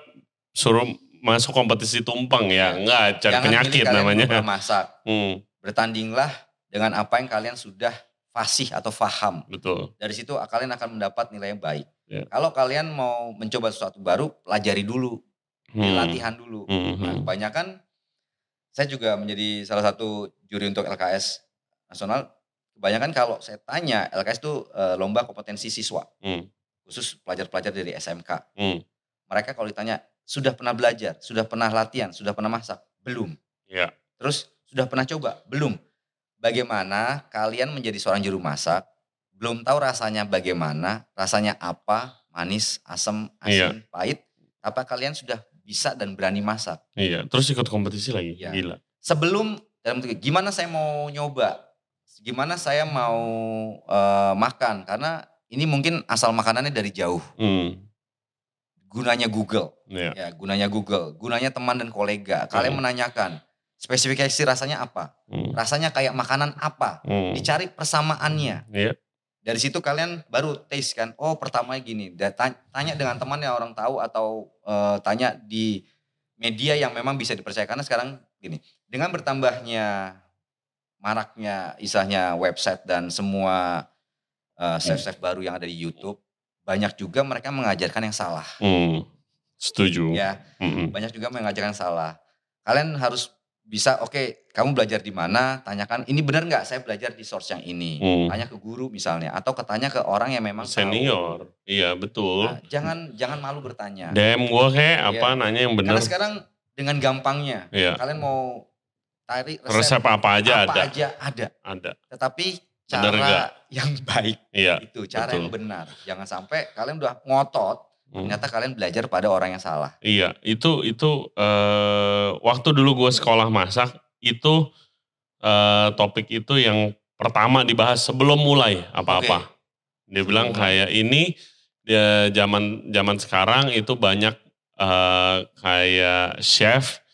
[SPEAKER 2] suruh masuk kompetisi tumpeng ya, enggak cari
[SPEAKER 1] jangan
[SPEAKER 2] penyakit namanya.
[SPEAKER 1] pernah masak
[SPEAKER 2] Hmm,
[SPEAKER 1] bertandinglah dengan apa yang kalian sudah fasih atau faham
[SPEAKER 2] betul.
[SPEAKER 1] dari situ kalian akan mendapat nilai yang baik
[SPEAKER 2] Ya.
[SPEAKER 1] kalau kalian mau mencoba sesuatu baru pelajari dulu
[SPEAKER 2] Hmm,
[SPEAKER 1] latihan dulu
[SPEAKER 2] hmm,
[SPEAKER 1] Nah,
[SPEAKER 2] hmm.
[SPEAKER 1] kebanyakan saya juga menjadi salah satu juri untuk LKS nasional. Kebanyakan kalau saya tanya LKS itu eh, lomba kompetensi siswa,
[SPEAKER 2] Hmm.
[SPEAKER 1] khusus pelajar-pelajar dari SMK.
[SPEAKER 2] Hmm.
[SPEAKER 1] Mereka kalau ditanya sudah pernah belajar, sudah pernah latihan, sudah pernah masak, belum.
[SPEAKER 2] Iya.
[SPEAKER 1] Terus sudah pernah coba, belum. Bagaimana kalian menjadi seorang juru masak, belum tahu rasanya bagaimana, rasanya apa, manis, asam,
[SPEAKER 2] Iya.
[SPEAKER 1] asin, pahit, apa kalian sudah bisa dan berani masak?
[SPEAKER 2] Iya, terus ikut kompetisi lagi.
[SPEAKER 1] Ya.
[SPEAKER 2] Gila.
[SPEAKER 1] sebelum dalam gimana saya mau nyoba, gimana saya mau eh, makan karena ini mungkin asal makanannya dari jauh.
[SPEAKER 2] Hmm.
[SPEAKER 1] Gunanya Google,
[SPEAKER 2] Iya.
[SPEAKER 1] ya gunanya Google, gunanya teman dan kolega. Kalian
[SPEAKER 2] Hmm.
[SPEAKER 1] menanyakan spesifikasi rasanya apa,
[SPEAKER 2] Hmm.
[SPEAKER 1] rasanya kayak makanan apa,
[SPEAKER 2] Hmm.
[SPEAKER 1] dicari persamaannya.
[SPEAKER 2] Iya.
[SPEAKER 1] Dari situ kalian baru taste kan, oh pertamanya gini. Tanya dengan teman yang orang tahu atau eh, tanya di media yang memang bisa dipercaya karena sekarang gini, dengan bertambahnya maraknya istilahnya website dan semua eh, chef-chef baru yang ada di YouTube, banyak juga mereka mengajarkan yang salah.
[SPEAKER 2] Hmm. Setuju.
[SPEAKER 1] Ya,
[SPEAKER 2] Hmm.
[SPEAKER 1] banyak juga mengajarkan salah. Kalian harus bisa, oke, kamu belajar di mana? Tanyakan, ini benar nggak? Saya belajar di source yang ini.
[SPEAKER 2] Hmm.
[SPEAKER 1] Tanya ke guru misalnya, atau ketanya ke orang yang memang tahu.
[SPEAKER 2] Senior. Iya, betul.
[SPEAKER 1] Nah, jangan jangan malu bertanya.
[SPEAKER 2] DM gue kayak apa
[SPEAKER 1] Iya.
[SPEAKER 2] nanya yang bener.
[SPEAKER 1] Karena sekarang dengan gampangnya,
[SPEAKER 2] Iya.
[SPEAKER 1] kalian mau cari resep,
[SPEAKER 2] Resep apa aja
[SPEAKER 1] apa
[SPEAKER 2] ada.
[SPEAKER 1] aja ada.
[SPEAKER 2] Ada.
[SPEAKER 1] Tetapi
[SPEAKER 2] Bener
[SPEAKER 1] cara yang baik
[SPEAKER 2] Iya.
[SPEAKER 1] itu, cara
[SPEAKER 2] betul.
[SPEAKER 1] yang benar. Jangan sampai kalian udah ngotot,
[SPEAKER 2] Hmm.
[SPEAKER 1] ternyata kalian belajar pada orang yang salah.
[SPEAKER 2] Iya, itu itu eh, waktu dulu gue sekolah masak itu eh, topik itu yang pertama dibahas sebelum mulai apa-apa. Dia bilang
[SPEAKER 1] mulai.
[SPEAKER 2] kayak ini dia zaman zaman sekarang itu banyak eh, kayak chef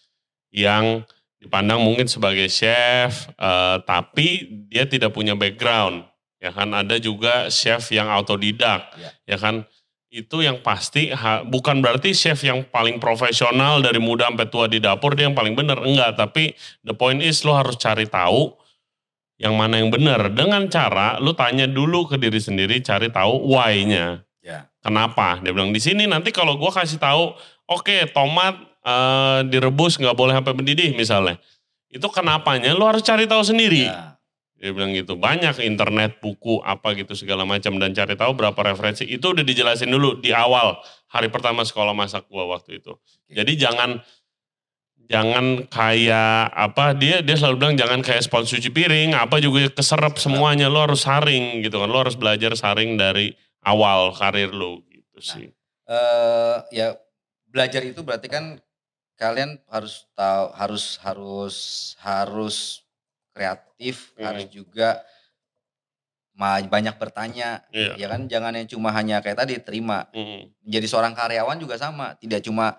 [SPEAKER 2] yang dipandang mungkin sebagai chef eh, tapi dia tidak punya background. Ya kan ada juga chef yang autodidak.
[SPEAKER 1] Ya.
[SPEAKER 2] Ya kan itu yang pasti ha- bukan berarti chef yang paling profesional dari muda sampai tua di dapur dia yang paling benar enggak tapi the point is lo harus cari tahu yang mana yang benar dengan cara lu tanya dulu ke diri sendiri cari tahu why-nya.
[SPEAKER 1] Ya.
[SPEAKER 2] kenapa? Dia bilang di sini nanti kalau gua kasih tahu oke tomat eh, direbus nggak boleh sampai mendidih misalnya. Itu kenapanya? Lu harus cari tahu sendiri.
[SPEAKER 1] Ya.
[SPEAKER 2] Dia bilang gitu. Banyak internet, buku, apa gitu segala macam dan cari tahu berapa referensi. Itu udah dijelasin dulu di awal hari pertama sekolah masak gua waktu itu. Jadi jangan jangan kayak apa dia dia selalu bilang jangan kayak spons cuci piring apa juga keserap semuanya lo harus saring gitu kan lo harus belajar saring dari awal karir lo gitu sih
[SPEAKER 1] eh ya belajar itu berarti kan kalian harus tahu harus harus harus kreatif,
[SPEAKER 2] Hmm.
[SPEAKER 1] harus juga banyak bertanya,
[SPEAKER 2] Iya.
[SPEAKER 1] ya kan? Jangan yang cuma hanya kayak tadi terima.
[SPEAKER 2] Mm,
[SPEAKER 1] Menjadi seorang karyawan juga sama, tidak cuma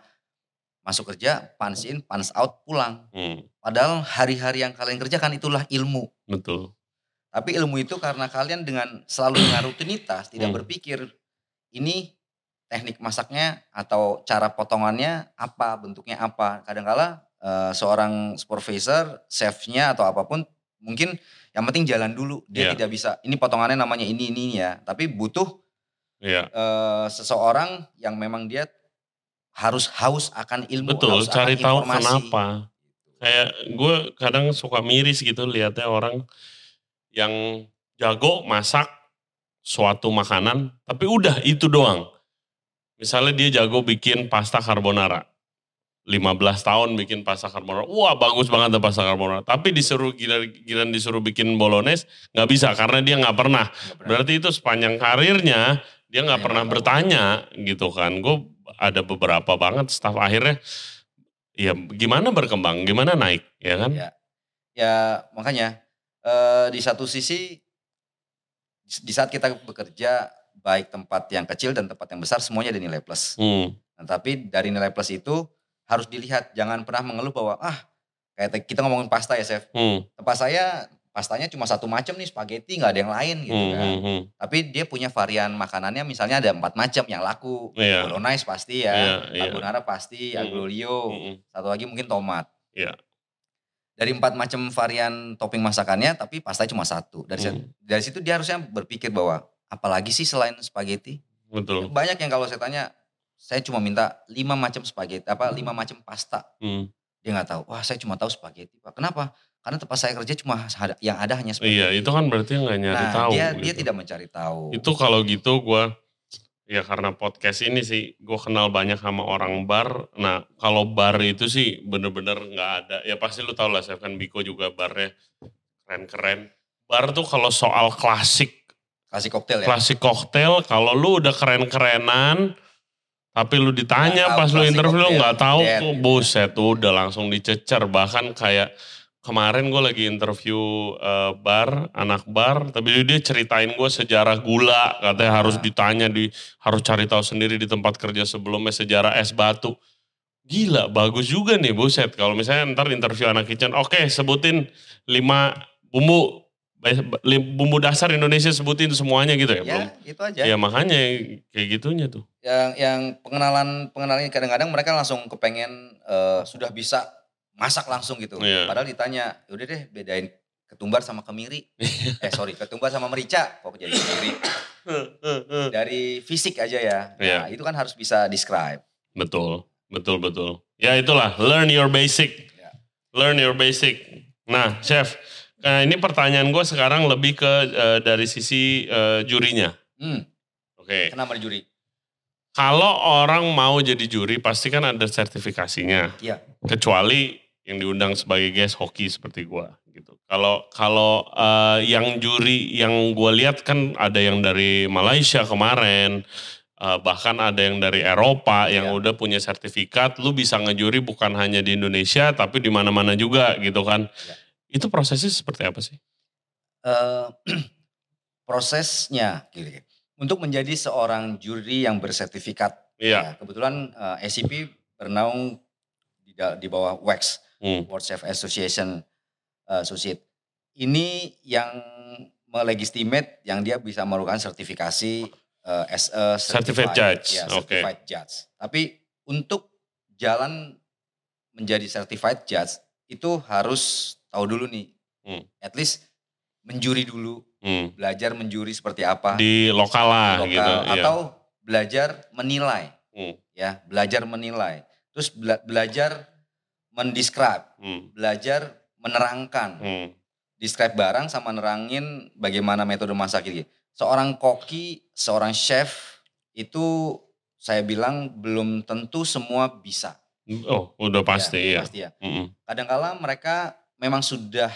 [SPEAKER 1] masuk kerja, punch in, punch out, pulang.
[SPEAKER 2] mm,
[SPEAKER 1] Padahal hari-hari yang kalian kerjakan itulah ilmu.
[SPEAKER 2] betul
[SPEAKER 1] Tapi ilmu itu karena kalian dengan selalu dengan rutinitas, tidak
[SPEAKER 2] Hmm.
[SPEAKER 1] berpikir ini teknik masaknya atau cara potongannya apa, bentuknya apa. Kadangkala eh, seorang supervisor, chefnya atau apa pun mungkin yang penting jalan dulu. Dia
[SPEAKER 2] Iya.
[SPEAKER 1] tidak bisa ini potongannya namanya ini ini ya. Tapi butuh
[SPEAKER 2] Iya
[SPEAKER 1] eh, seseorang yang memang dia harus haus akan ilmu,
[SPEAKER 2] betul
[SPEAKER 1] haus
[SPEAKER 2] cari
[SPEAKER 1] akan
[SPEAKER 2] tahu
[SPEAKER 1] informasi.
[SPEAKER 2] kenapa kayak gue kadang suka miris gitu lihatnya orang yang jago masak suatu makanan tapi udah itu doang misalnya dia jago bikin pasta carbonara 15 tahun bikin pasta carbonara wah bagus banget tuh pasta carbonara tapi disuruh gila-gilaan disuruh bikin bolognese nggak bisa karena dia nggak pernah berarti itu sepanjang karirnya dia nggak pernah
[SPEAKER 1] tahu.
[SPEAKER 2] bertanya gitu kan gue ada beberapa banget staff akhirnya ya gimana berkembang gimana naik ya kan
[SPEAKER 1] Ya. Ya makanya eh, di satu sisi di saat kita bekerja baik tempat yang kecil dan tempat yang besar semuanya ada nilai plus.
[SPEAKER 2] Hmm,
[SPEAKER 1] Nah, tapi dari nilai plus itu harus dilihat jangan pernah mengeluh bahwa ah kayak kita ngomongin pasta ya chef.
[SPEAKER 2] hmm,
[SPEAKER 1] Tempat saya pastanya cuma satu macam nih spaghetti nggak ada yang lain gitu
[SPEAKER 2] hmm,
[SPEAKER 1] kan.
[SPEAKER 2] hmm, hmm.
[SPEAKER 1] Tapi dia punya varian makanannya misalnya ada empat macam yang laku.
[SPEAKER 2] Iya.
[SPEAKER 1] Bolognese pasti ya,
[SPEAKER 2] iya.
[SPEAKER 1] carbonara pasti,
[SPEAKER 2] Hmm.
[SPEAKER 1] aglio olio,
[SPEAKER 2] Hmm,
[SPEAKER 1] satu lagi mungkin tomat.
[SPEAKER 2] Iya.
[SPEAKER 1] Dari empat macam varian topping masakannya, tapi pastanya cuma satu. Dari,
[SPEAKER 2] Hmm.
[SPEAKER 1] dari situ dia harusnya berpikir bahwa apalagi sih selain spaghetti?
[SPEAKER 2] betul
[SPEAKER 1] Banyak yang kalau saya tanya, saya cuma minta lima macam spaghetti, apa lima macam pasta.
[SPEAKER 2] Hmm.
[SPEAKER 1] Dia nggak tahu. Wah saya cuma tahu spaghetti pak. Kenapa? Karena tempat saya kerja cuma ada- yang ada hanya spaghetti.
[SPEAKER 2] iya itu kan berarti nggak nyari
[SPEAKER 1] nah,
[SPEAKER 2] tahu
[SPEAKER 1] dia
[SPEAKER 2] gitu.
[SPEAKER 1] dia tidak mencari tahu.
[SPEAKER 2] itu kalau gitu gue ya karena podcast ini sih gue kenal banyak sama orang bar nah kalau bar itu sih bener-bener nggak ada ya pasti lu tau lah saya kan Biko juga barnya keren-keren bar tuh kalau soal klasik
[SPEAKER 1] Kasih koktail ya.
[SPEAKER 2] klasik koktail kalau lu udah keren-kerenan tapi lu ditanya
[SPEAKER 1] tahu
[SPEAKER 2] pas lu interview lu nggak tahu. Tuh
[SPEAKER 1] gitu.
[SPEAKER 2] buset tuh udah langsung dicecer. Bahkan kayak kemarin gue lagi interview eh, bar anak bar tapi dia ceritain gue sejarah gula. Katanya
[SPEAKER 1] Ah.
[SPEAKER 2] harus ditanya di harus cari tahu sendiri di tempat kerja sebelumnya sejarah es batu. Gila bagus juga nih buset. Kalau misalnya ntar interview anak kitchen oke sebutin lima bumbu bumbu dasar Indonesia sebutin semuanya gitu ya, belum
[SPEAKER 1] Ya itu aja.
[SPEAKER 2] Ya makanya kayak gitunya tuh.
[SPEAKER 1] yang yang pengenalan pengenalan ini kadang-kadang mereka langsung kepengen eh, sudah bisa masak langsung gitu.
[SPEAKER 2] Iya.
[SPEAKER 1] Padahal ditanya, udah deh bedain ketumbar sama kemiri. eh sorry, ketumbar sama merica. Kok jadi kemiri? Dari fisik aja ya. Nah,
[SPEAKER 2] Iya.
[SPEAKER 1] itu kan harus bisa describe.
[SPEAKER 2] betul, betul, betul. Ya itulah, learn your basic.
[SPEAKER 1] Ya.
[SPEAKER 2] Learn your basic. Nah, chef, nah ini pertanyaan gue sekarang lebih ke eh, dari sisi eh, jurinya.
[SPEAKER 1] Hmm,
[SPEAKER 2] Oke.
[SPEAKER 1] kenapa di juri?
[SPEAKER 2] Kalau orang mau jadi juri pasti kan ada sertifikasinya.
[SPEAKER 1] Iya.
[SPEAKER 2] Kecuali yang diundang sebagai guest hoki seperti gua gitu. Kalau kalau eh, yang juri yang gua lihat kan ada yang dari Malaysia kemarin, eh, bahkan ada yang dari Eropa yang
[SPEAKER 1] Iya.
[SPEAKER 2] udah punya sertifikat, lu bisa ngejuri bukan hanya di Indonesia tapi di mana-mana juga gitu kan.
[SPEAKER 1] Iya.
[SPEAKER 2] Itu prosesnya seperti apa sih?
[SPEAKER 1] Eh, prosesnya, gini, untuk menjadi seorang juri yang bersertifikat
[SPEAKER 2] Iya.
[SPEAKER 1] Ya, kebetulan eh, SCP bernaung di, di bawah WEX,
[SPEAKER 2] Hmm.
[SPEAKER 1] World Chef Association eh, Associate. Ini yang melegitimate yang dia bisa melakukan sertifikasi eh, as a
[SPEAKER 2] Certified judge,
[SPEAKER 1] ya,
[SPEAKER 2] oke.
[SPEAKER 1] certified judge. Tapi untuk jalan menjadi certified judge itu harus tahu dulu nih,
[SPEAKER 2] Hmm.
[SPEAKER 1] at least menjuri dulu,
[SPEAKER 2] Hmm.
[SPEAKER 1] belajar menjuri seperti apa
[SPEAKER 2] Di lokal lah
[SPEAKER 1] lokal,
[SPEAKER 2] gitu. iya.
[SPEAKER 1] atau belajar menilai
[SPEAKER 2] Hmm.
[SPEAKER 1] ya belajar menilai terus bela- belajar mendescribe
[SPEAKER 2] Hmm.
[SPEAKER 1] belajar menerangkan
[SPEAKER 2] Hmm.
[SPEAKER 1] describe barang sama nerangin bagaimana metode masak ini. Seorang koki, seorang chef itu saya bilang belum tentu semua bisa.
[SPEAKER 2] Oh, udah pasti ya.
[SPEAKER 1] Pasti ya.
[SPEAKER 2] Mm-mm.
[SPEAKER 1] Kadangkala mereka memang sudah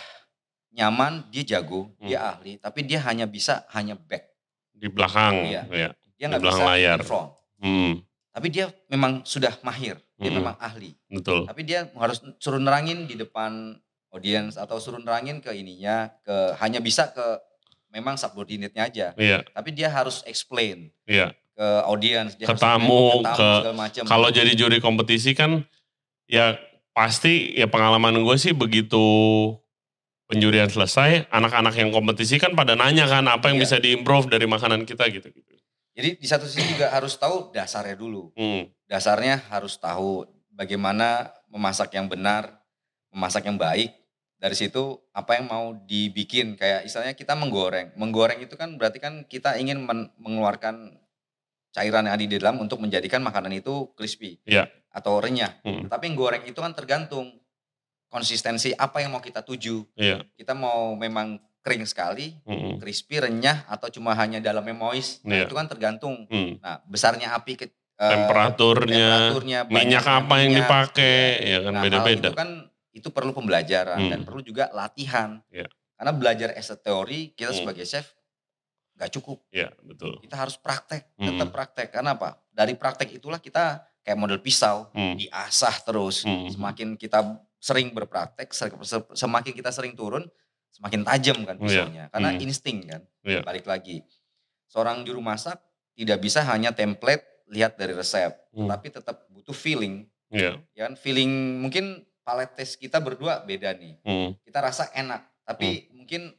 [SPEAKER 1] nyaman, dia jago,
[SPEAKER 2] Hmm.
[SPEAKER 1] dia ahli, tapi dia hanya bisa hanya back.
[SPEAKER 2] Di belakang.
[SPEAKER 1] Iya.
[SPEAKER 2] ya.
[SPEAKER 1] Dia
[SPEAKER 2] Di
[SPEAKER 1] nggak
[SPEAKER 2] belakang
[SPEAKER 1] bisa
[SPEAKER 2] layar.
[SPEAKER 1] in front.
[SPEAKER 2] Hmm,
[SPEAKER 1] Tapi dia memang sudah mahir, dia
[SPEAKER 2] Mm-mm.
[SPEAKER 1] memang ahli.
[SPEAKER 2] betul.
[SPEAKER 1] Tapi dia harus suruh nerangin di depan audiens atau suruh nerangin ke ininya, ke hanya bisa ke memang subordinate-nya aja.
[SPEAKER 2] Iya,
[SPEAKER 1] Tapi dia harus explain
[SPEAKER 2] iya.
[SPEAKER 1] ke audiens, dia
[SPEAKER 2] Ke tamu, ke-
[SPEAKER 1] macam.
[SPEAKER 2] Kalau jadi juri kompetisi kan ya pasti ya pengalaman gue sih begitu penjurian selesai, anak-anak yang kompetisi kan pada nanya kan apa yang
[SPEAKER 1] Iya.
[SPEAKER 2] bisa diimprove dari makanan kita gitu. gitu.
[SPEAKER 1] Jadi di satu sisi juga harus tahu dasarnya dulu.
[SPEAKER 2] Hmm,
[SPEAKER 1] Dasarnya harus tahu bagaimana memasak yang benar, memasak yang baik. Dari situ apa yang mau dibikin kayak istilahnya kita menggoreng. Menggoreng itu kan berarti kan kita ingin men- mengeluarkan cairan yang ada di dalam untuk menjadikan makanan itu crispy
[SPEAKER 2] Iya.
[SPEAKER 1] atau renyah.
[SPEAKER 2] Hmm.
[SPEAKER 1] Tapi yang goreng itu kan tergantung konsistensi apa yang mau kita tuju.
[SPEAKER 2] iya.
[SPEAKER 1] Kita mau memang kering sekali,
[SPEAKER 2] hmm,
[SPEAKER 1] crispy, renyah atau cuma hanya dalamnya moist. Nah,
[SPEAKER 2] Iya.
[SPEAKER 1] itu kan tergantung.
[SPEAKER 2] hmm.
[SPEAKER 1] Nah, besarnya api ke eh,
[SPEAKER 2] Temperaturnya,
[SPEAKER 1] temperaturnya,
[SPEAKER 2] minyak apa yang
[SPEAKER 1] minyak.
[SPEAKER 2] dipakai, ya kan
[SPEAKER 1] Nah,
[SPEAKER 2] beda-beda.
[SPEAKER 1] itu kan itu perlu pembelajaran dan
[SPEAKER 2] Hmm.
[SPEAKER 1] perlu juga latihan.
[SPEAKER 2] Iya.
[SPEAKER 1] Karena belajar as a teori kita
[SPEAKER 2] Hmm.
[SPEAKER 1] sebagai chef nggak cukup.
[SPEAKER 2] Iya, betul.
[SPEAKER 1] Kita harus praktek,
[SPEAKER 2] Hmm.
[SPEAKER 1] tetap praktek. Karena apa? Dari praktek itulah kita kayak model pisau
[SPEAKER 2] Hmm,
[SPEAKER 1] diasah terus.
[SPEAKER 2] Hmm.
[SPEAKER 1] Semakin kita sering berpraktek, semakin kita sering turun, semakin tajam kan
[SPEAKER 2] Iya.
[SPEAKER 1] pisaunya. Karena
[SPEAKER 2] Hmm.
[SPEAKER 1] insting kan.
[SPEAKER 2] Iya.
[SPEAKER 1] Balik lagi. Seorang juru masak tidak bisa hanya template lihat dari resep,
[SPEAKER 2] Hmm.
[SPEAKER 1] tapi tetap butuh feeling.
[SPEAKER 2] Iya.
[SPEAKER 1] Ya kan feeling mungkin palette test kita berdua beda nih.
[SPEAKER 2] Hmm,
[SPEAKER 1] Kita rasa enak, tapi mungkin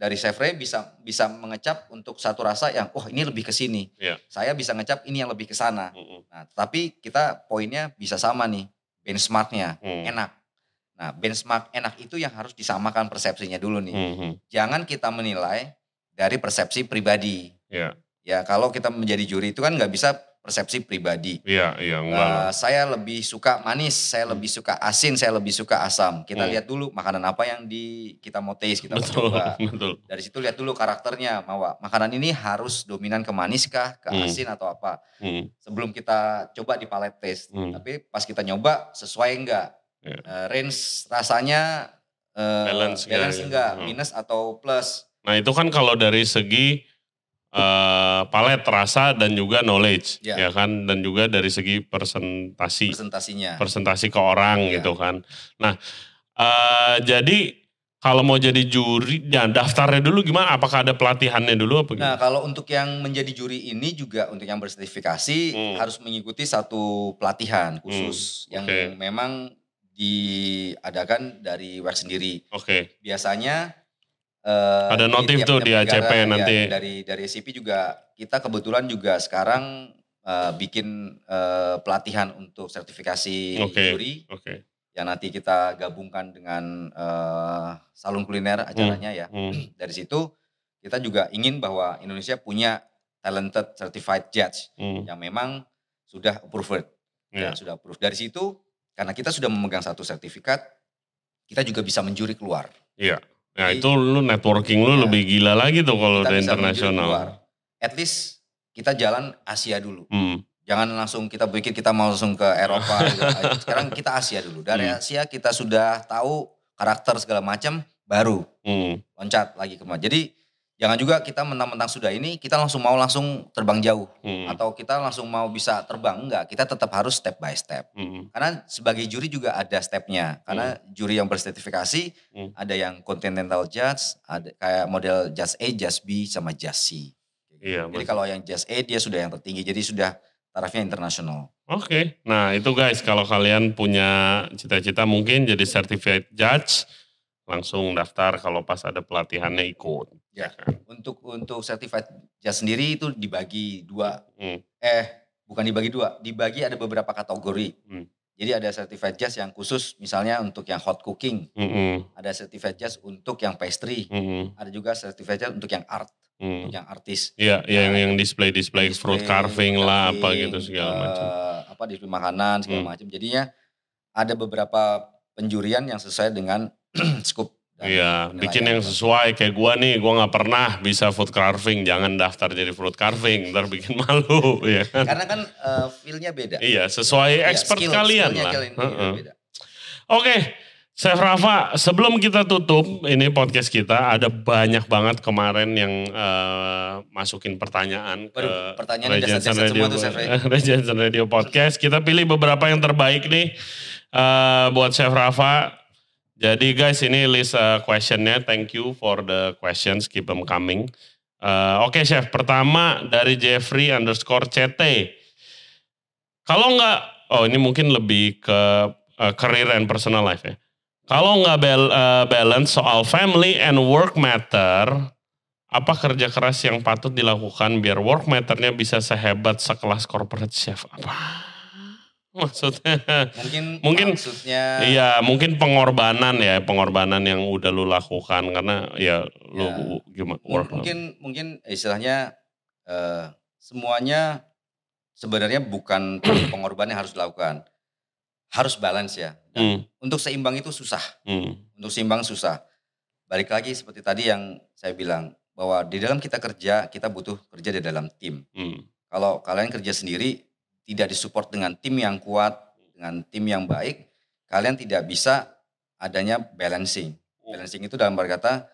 [SPEAKER 1] dari chef Ray bisa bisa mengecap untuk satu rasa yang oh ini lebih ke sini.
[SPEAKER 2] Iya.
[SPEAKER 1] Saya bisa ngecap ini yang lebih ke sana.
[SPEAKER 2] hmm,
[SPEAKER 1] Nah, tapi kita poinnya bisa sama nih. Benchmarknya
[SPEAKER 2] hmm,
[SPEAKER 1] enak. Nah, benchmark enak itu yang harus disamakan persepsinya dulu nih.
[SPEAKER 2] hmm, hmm.
[SPEAKER 1] Jangan kita menilai dari persepsi pribadi.
[SPEAKER 2] Iya.
[SPEAKER 1] Ya, kalau kita menjadi juri itu kan nggak bisa persepsi pribadi.
[SPEAKER 2] Iya, iya, enggak.
[SPEAKER 1] Eh, saya lebih suka manis, saya lebih suka asin, saya lebih suka asam. Kita
[SPEAKER 2] Hmm.
[SPEAKER 1] lihat dulu makanan apa yang di kita mau taste, kita mau
[SPEAKER 2] Betul,
[SPEAKER 1] coba.
[SPEAKER 2] betul.
[SPEAKER 1] Dari situ lihat dulu karakternya, mau makanan ini harus dominan ke manis kah, ke
[SPEAKER 2] Hmm.
[SPEAKER 1] asin atau apa.
[SPEAKER 2] Hmm,
[SPEAKER 1] Sebelum kita coba di palette taste.
[SPEAKER 2] Hmm.
[SPEAKER 1] Tapi pas kita nyoba sesuai enggak?
[SPEAKER 2] Ya.
[SPEAKER 1] Eh, range rasanya eh,
[SPEAKER 2] Balance enggak
[SPEAKER 1] balance
[SPEAKER 2] gitu.
[SPEAKER 1] enggak,
[SPEAKER 2] Hmm.
[SPEAKER 1] minus atau plus.
[SPEAKER 2] Nah itu kan kalau dari segi eh, palet rasa dan juga knowledge,
[SPEAKER 1] Ya.
[SPEAKER 2] ya kan, dan juga dari segi presentasi,
[SPEAKER 1] presentasinya.
[SPEAKER 2] presentasi ke orang
[SPEAKER 1] Ya.
[SPEAKER 2] gitu kan. Nah eh, jadi kalau mau jadi juri, ya daftarnya dulu gimana? Apakah ada pelatihannya dulu apa
[SPEAKER 1] Nah,
[SPEAKER 2] gimana?
[SPEAKER 1] kalau untuk yang menjadi juri ini juga untuk yang bersertifikasi
[SPEAKER 2] Hmm.
[SPEAKER 1] harus mengikuti satu pelatihan khusus yang
[SPEAKER 2] oke.
[SPEAKER 1] memang diadakan dari WEC sendiri.
[SPEAKER 2] Oke,
[SPEAKER 1] Biasanya eh,
[SPEAKER 2] Ada notif tuh di
[SPEAKER 1] negara,
[SPEAKER 2] ACP
[SPEAKER 1] ya,
[SPEAKER 2] nanti.
[SPEAKER 1] dari dari SCP juga kita kebetulan juga sekarang eh, bikin eh, pelatihan untuk sertifikasi
[SPEAKER 2] Oke.
[SPEAKER 1] juri
[SPEAKER 2] oke.
[SPEAKER 1] yang nanti kita gabungkan dengan eh, salon kuliner acaranya ya.
[SPEAKER 2] Hmm,
[SPEAKER 1] Dari situ kita juga ingin bahwa Indonesia punya talented certified judge
[SPEAKER 2] hmm,
[SPEAKER 1] yang memang sudah approved. Ya, sudah approved. Dari situ karena kita sudah memegang satu sertifikat, kita juga bisa menjuri keluar.
[SPEAKER 2] Iya. Nah
[SPEAKER 1] Jadi-
[SPEAKER 2] itu lu networking lu
[SPEAKER 1] Iya.
[SPEAKER 2] lebih gila lagi tuh kalau udah internasional.
[SPEAKER 1] At least kita jalan Asia dulu.
[SPEAKER 2] Hmm,
[SPEAKER 1] Jangan langsung kita pikir kita mau langsung ke Eropa. gitu. Sekarang kita Asia dulu. Dari
[SPEAKER 2] Hmm.
[SPEAKER 1] Asia kita sudah tahu karakter segala macam, baru
[SPEAKER 2] hmm,
[SPEAKER 1] loncat lagi ke Jadi jangan juga kita mentang-mentang sudah ini kita langsung mau langsung terbang jauh
[SPEAKER 2] hmm,
[SPEAKER 1] atau kita langsung mau bisa terbang enggak. Kita tetap harus step by step.
[SPEAKER 2] hmm,
[SPEAKER 1] Karena sebagai juri juga ada stepnya. Karena juri yang bersertifikasi
[SPEAKER 2] Hmm.
[SPEAKER 1] ada yang continental judge, ada kayak model judge A, judge B sama judge C.
[SPEAKER 2] Iya,
[SPEAKER 1] Jadi
[SPEAKER 2] betul.
[SPEAKER 1] kalau yang judge A dia sudah yang tertinggi. Jadi sudah tarafnya internasional.
[SPEAKER 2] Oke, nah itu guys kalau kalian punya cita-cita mungkin jadi certified judge, langsung daftar kalau pas ada pelatihannya ikut.
[SPEAKER 1] Ya.
[SPEAKER 2] kan?
[SPEAKER 1] Untuk untuk certified judge sendiri itu dibagi dua.
[SPEAKER 2] Hmm.
[SPEAKER 1] Eh bukan dibagi dua, dibagi ada beberapa kategori.
[SPEAKER 2] Hmm.
[SPEAKER 1] Jadi ada certified judge yang khusus misalnya untuk yang hot cooking,
[SPEAKER 2] Mm-mm,
[SPEAKER 1] ada certified judge untuk yang pastry,
[SPEAKER 2] mm-mm,
[SPEAKER 1] ada juga certified judge untuk yang art,
[SPEAKER 2] mm.
[SPEAKER 1] untuk yang artis.
[SPEAKER 2] Iya, yang
[SPEAKER 1] Nah,
[SPEAKER 2] yang display display fruit
[SPEAKER 1] display,
[SPEAKER 2] carving lah apa gitu segala macam.
[SPEAKER 1] eh, apa display makanan segala
[SPEAKER 2] Hmm.
[SPEAKER 1] macam. Jadinya ada beberapa penjurian yang sesuai dengan scope dan
[SPEAKER 2] Iya, bikin yang sesuai kayak gua nih, gua nggak pernah bisa food carving, jangan daftar jadi food carving, ntar bikin malu ya kan.
[SPEAKER 1] Karena kan eh, feel-nya beda.
[SPEAKER 2] Iya, sesuai
[SPEAKER 1] Iya,
[SPEAKER 2] expert
[SPEAKER 1] skill-
[SPEAKER 2] kalian
[SPEAKER 1] skill-nya
[SPEAKER 2] lah.
[SPEAKER 1] kalian
[SPEAKER 2] Heeh.
[SPEAKER 1] beda.
[SPEAKER 2] Oke, Chef Rafa, sebelum kita tutup ini podcast kita, ada banyak banget kemarin yang eh, masukin pertanyaan ke
[SPEAKER 1] pertanyaannya
[SPEAKER 2] Regensen
[SPEAKER 1] dasar-dasar
[SPEAKER 2] Radio,
[SPEAKER 1] ya.
[SPEAKER 2] Regensen Radio Podcast. Kita pilih beberapa yang terbaik nih eh, buat Chef Rafa. Jadi guys, ini list eh, questionnya. Thank you for the questions, keep them coming. Eh, Oke Chef, pertama dari Jeffrey underscore CT. Kalau nggak, oh ini mungkin lebih ke eh, career and personal life ya. Kalau nggak bal- eh, balance soal family and work matter, apa kerja keras yang patut dilakukan biar work matternya bisa sehebat sekelas corporate chef? Apa? Maksudnya?
[SPEAKER 1] Mungkin,
[SPEAKER 2] Mungkin,
[SPEAKER 1] maksudnya
[SPEAKER 2] Iya, mungkin pengorbanan ya, pengorbanan yang udah lu lakukan karena ya lu
[SPEAKER 1] Ya.
[SPEAKER 2] gimana work
[SPEAKER 1] mungkin mungkin istilahnya eh, semuanya sebenarnya bukan pengorbanan yang harus dilakukan. Harus balance ya.
[SPEAKER 2] Hmm,
[SPEAKER 1] Untuk seimbang itu susah.
[SPEAKER 2] hmm,
[SPEAKER 1] Untuk seimbang susah. Balik lagi seperti tadi yang saya bilang bahwa di dalam kita kerja kita butuh kerja di dalam tim.
[SPEAKER 2] hmm,
[SPEAKER 1] Kalau kalian kerja sendiri tidak disupport dengan tim yang kuat, dengan tim yang baik, kalian tidak bisa adanya balancing. Balancing itu dalam berkata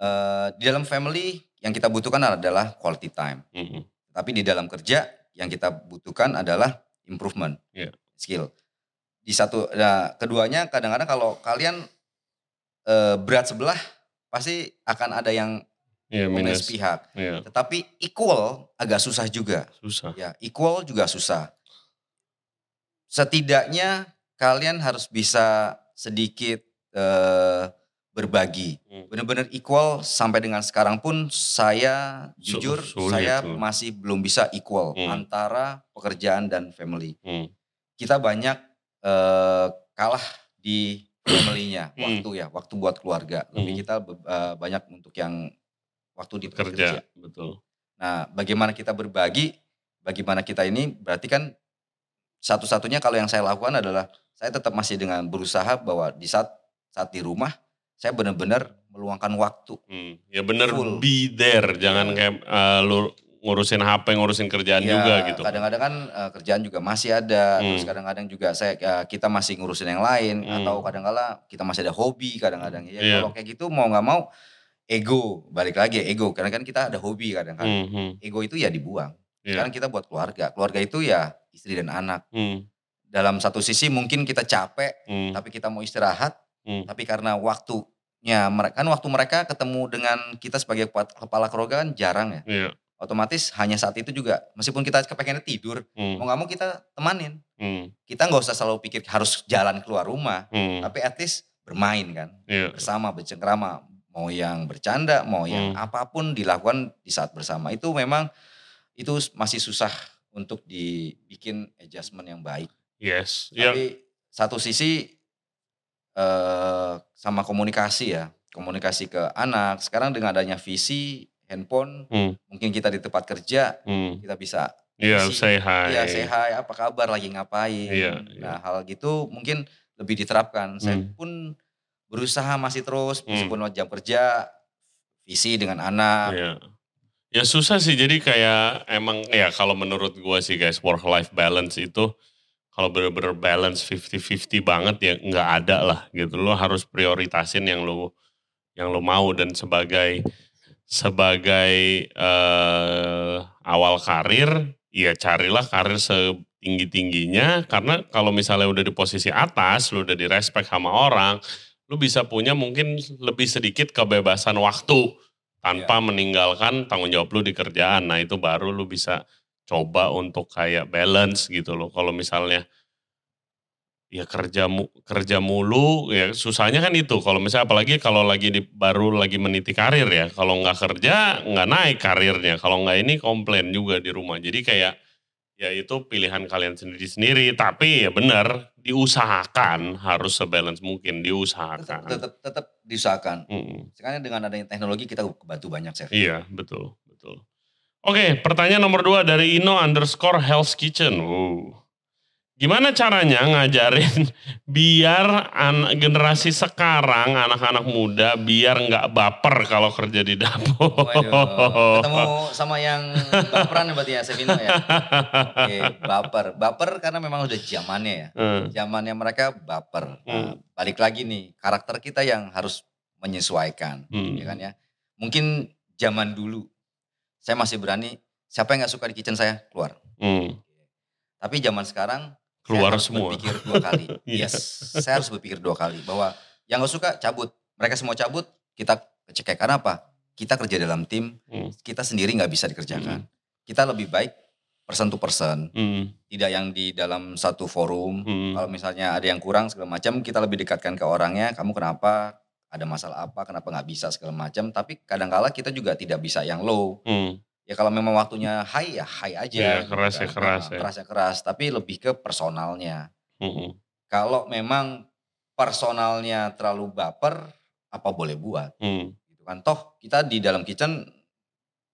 [SPEAKER 1] eh, di dalam family yang kita butuhkan adalah quality time.
[SPEAKER 2] hmm,
[SPEAKER 1] Tapi di dalam kerja yang kita butuhkan adalah improvement
[SPEAKER 2] Iya.
[SPEAKER 1] skill. Di satu, nah, keduanya kadang-kadang kalau kalian eh, berat sebelah pasti akan ada yang
[SPEAKER 2] Iya,
[SPEAKER 1] minus
[SPEAKER 2] minus.
[SPEAKER 1] pihak.
[SPEAKER 2] Iya,
[SPEAKER 1] Tetapi equal agak susah juga.
[SPEAKER 2] susah.
[SPEAKER 1] Ya, equal juga susah. Setidaknya kalian harus bisa sedikit eh, berbagi.
[SPEAKER 2] Hmm.
[SPEAKER 1] Benar-benar equal sampai dengan sekarang pun saya jujur
[SPEAKER 2] sulit
[SPEAKER 1] saya
[SPEAKER 2] tuh.
[SPEAKER 1] masih belum bisa equal
[SPEAKER 2] Hmm.
[SPEAKER 1] antara pekerjaan dan family.
[SPEAKER 2] Hmm,
[SPEAKER 1] Kita banyak eh, kalah di family-nya,
[SPEAKER 2] Hmm.
[SPEAKER 1] waktu ya, waktu buat keluarga. Lebih
[SPEAKER 2] Hmm.
[SPEAKER 1] kita eh, banyak untuk yang waktu di
[SPEAKER 2] kerja, betul.
[SPEAKER 1] Nah, bagaimana kita berbagi, bagaimana kita ini berarti kan satu-satunya kalau yang saya lakukan adalah saya tetap masih dengan berusaha bahwa di saat saat di rumah saya benar-benar meluangkan waktu.
[SPEAKER 2] Hmm, ya
[SPEAKER 1] Full.
[SPEAKER 2] be there, jangan
[SPEAKER 1] Iya.
[SPEAKER 2] kayak eh, lu ngurusin HP, ngurusin kerjaan
[SPEAKER 1] Ya,
[SPEAKER 2] juga gitu.
[SPEAKER 1] Kadang-kadang kan eh, kerjaan juga masih ada, terus
[SPEAKER 2] Hmm.
[SPEAKER 1] kadang-kadang juga saya eh, kita masih ngurusin yang lain
[SPEAKER 2] Hmm.
[SPEAKER 1] atau kadang-kala kita masih ada hobi kadang-kadang ya.
[SPEAKER 2] Iya.
[SPEAKER 1] Kalau kayak gitu mau nggak mau ego balik lagi ego. Karena kan kita ada hobi kadang-kadang.
[SPEAKER 2] Hmm, hmm,
[SPEAKER 1] Ego itu ya dibuang.
[SPEAKER 2] Iya.
[SPEAKER 1] Sekarang kita buat keluarga. Keluarga itu ya istri dan anak.
[SPEAKER 2] hmm,
[SPEAKER 1] dalam satu sisi mungkin kita capek
[SPEAKER 2] hmm,
[SPEAKER 1] tapi kita mau istirahat.
[SPEAKER 2] Hmm.
[SPEAKER 1] tapi karena waktunya mereka kan waktu mereka ketemu dengan kita sebagai kepala- keluarga kan jarang ya.
[SPEAKER 2] Iya,
[SPEAKER 1] otomatis hanya saat itu juga meskipun kita kepengennya tidur
[SPEAKER 2] hmm,
[SPEAKER 1] mau nggak mau kita temanin.
[SPEAKER 2] Hmm,
[SPEAKER 1] kita nggak usah selalu pikir harus jalan keluar rumah
[SPEAKER 2] hmm,
[SPEAKER 1] tapi at least bermain kan.
[SPEAKER 2] Iya,
[SPEAKER 1] bersama bercengkrama mau yang bercanda mau yang
[SPEAKER 2] Hmm.
[SPEAKER 1] apa pun dilakukan di saat bersama itu memang itu masih susah untuk dibikin adjustment yang baik
[SPEAKER 2] yes,
[SPEAKER 1] Tapi satu sisi eh sama komunikasi ya, komunikasi ke anak. Sekarang dengan adanya visi, handphone,
[SPEAKER 2] Hmm.
[SPEAKER 1] mungkin kita di tempat kerja
[SPEAKER 2] hmm,
[SPEAKER 1] kita bisa
[SPEAKER 2] iya,
[SPEAKER 1] Isi-
[SPEAKER 2] say hi.
[SPEAKER 1] ya say hi, apa kabar, lagi ngapain.
[SPEAKER 2] Iya,
[SPEAKER 1] Nah hal gitu mungkin lebih diterapkan. Saya
[SPEAKER 2] Hmm.
[SPEAKER 1] pun berusaha masih terus,
[SPEAKER 2] Hmm.
[SPEAKER 1] meskipun jam kerja, visi dengan anak.
[SPEAKER 2] Iya. Ya susah sih jadi kayak emang ya kalau menurut gua sih guys work life balance itu kalau bener-bener balance 50-50 banget ya nggak ada lah gitu. Lo harus prioritasin yang lo yang lo mau dan sebagai sebagai eh, awal karir ya carilah karir setinggi-tingginya karena kalau misalnya udah di posisi atas, lo udah di respect sama orang, lo bisa punya mungkin lebih sedikit kebebasan waktu tanpa meninggalkan tanggung jawab lu di kerjaan. Nah itu baru lu bisa coba untuk kayak balance gitu loh. Kalau misalnya ya kerja mu, kerja mulu ya susahnya kan itu. Kalau misalnya apalagi kalau lagi di, baru lagi meniti karir ya. Kalau nggak kerja nggak naik karirnya. Kalau nggak ini komplain juga di rumah. Jadi kayak ya itu pilihan kalian sendiri-sendiri. Tapi ya benar diusahakan harus sebalance mungkin diusahakan.
[SPEAKER 1] tetap, tetap diusahakan.
[SPEAKER 2] Mm-mm.
[SPEAKER 1] Sekarang dengan adanya teknologi kita kebantu banyak, Chef.
[SPEAKER 2] Iya, betul, betul. Oke, pertanyaan nomor dua dari Ino underscore Hell's Kitchen. Wow. Gimana caranya ngajarin biar anak generasi sekarang anak-anak muda biar nggak baper kalau kerja di dapur.
[SPEAKER 1] Waduh, ketemu sama yang baperan ya berarti ya Sevino ya. Oke, baper. Baper karena memang udah zamannya ya.
[SPEAKER 2] Hmm,
[SPEAKER 1] Zamannya mereka baper. Nah,
[SPEAKER 2] Hmm.
[SPEAKER 1] balik lagi nih, karakter kita yang harus menyesuaikan,
[SPEAKER 2] hmm,
[SPEAKER 1] ya kan ya. Mungkin zaman dulu saya masih berani siapa yang nggak suka di kitchen saya keluar.
[SPEAKER 2] hmm.
[SPEAKER 1] Tapi zaman sekarang
[SPEAKER 2] Keluar
[SPEAKER 1] saya harus
[SPEAKER 2] semua.
[SPEAKER 1] berpikir dua kali.
[SPEAKER 2] Iya.
[SPEAKER 1] yes, saya harus berpikir dua kali bahwa yang nggak suka cabut. Mereka semua cabut, kita cekek. Karena apa? Kita kerja dalam tim,
[SPEAKER 2] Hmm.
[SPEAKER 1] kita sendiri nggak bisa dikerjakan. Kita lebih baik person to person,
[SPEAKER 2] Hmm,
[SPEAKER 1] tidak yang di dalam satu forum.
[SPEAKER 2] hmm,
[SPEAKER 1] Kalau misalnya ada yang kurang segala macam, kita lebih dekatkan ke orangnya. Kamu kenapa? Ada masalah apa? Kenapa nggak bisa segala macam? Tapi kadangkala kita juga tidak bisa yang low.
[SPEAKER 2] hmm.
[SPEAKER 1] Ya kalau memang waktunya high ya high aja.
[SPEAKER 2] Ya,
[SPEAKER 1] gitu
[SPEAKER 2] keras ya
[SPEAKER 1] kan.
[SPEAKER 2] keras
[SPEAKER 1] Nah,
[SPEAKER 2] ya.
[SPEAKER 1] keras ya keras. Tapi lebih ke personalnya.
[SPEAKER 2] hmm.
[SPEAKER 1] Kalau memang personalnya terlalu baper, apa boleh buat?
[SPEAKER 2] Hmm,
[SPEAKER 1] Gitu kan. Toh kita di dalam kitchen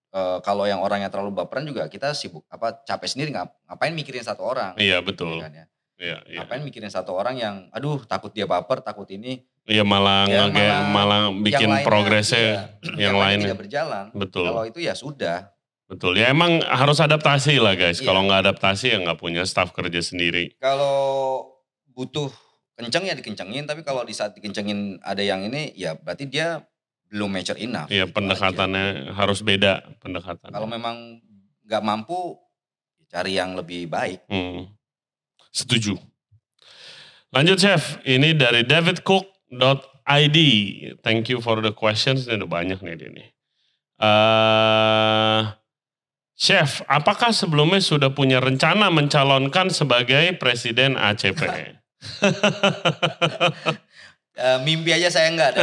[SPEAKER 1] eh, kalau yang orangnya terlalu baperan juga kita sibuk apa capek sendiri ngap, ngapain mikirin satu orang?
[SPEAKER 2] Iya
[SPEAKER 1] ya
[SPEAKER 2] betul.
[SPEAKER 1] kan ya.
[SPEAKER 2] Iya, iya.
[SPEAKER 1] Ngapain mikirin satu orang yang aduh takut dia baper, takut ini
[SPEAKER 2] Iya malah
[SPEAKER 1] Ya, malah
[SPEAKER 2] malah bikin
[SPEAKER 1] lainnya,
[SPEAKER 2] progresnya
[SPEAKER 1] iya,
[SPEAKER 2] yang lainnya.
[SPEAKER 1] tidak berjalan.
[SPEAKER 2] Betul.
[SPEAKER 1] Kalau itu ya sudah.
[SPEAKER 2] Betul. Ya emang harus adaptasi lah guys.
[SPEAKER 1] Iya.
[SPEAKER 2] Kalau nggak adaptasi ya nggak punya staff kerja sendiri.
[SPEAKER 1] Kalau butuh kenceng ya dikencengin, tapi kalau di saat dikencengin ada yang ini ya berarti dia belum mature enough.
[SPEAKER 2] Iya
[SPEAKER 1] gitu aja.
[SPEAKER 2] pendekatannya harus beda pendekatan.
[SPEAKER 1] Kalau memang nggak mampu, cari yang lebih baik.
[SPEAKER 2] Hmm. Setuju. Lanjut chef, ini dari davidcook.id. Thank you for the questions. Ini udah banyak nih dia nih. Eh, chef, apakah sebelumnya sudah punya rencana mencalonkan sebagai presiden ACP?
[SPEAKER 1] Eh, mimpi aja saya nggak ada.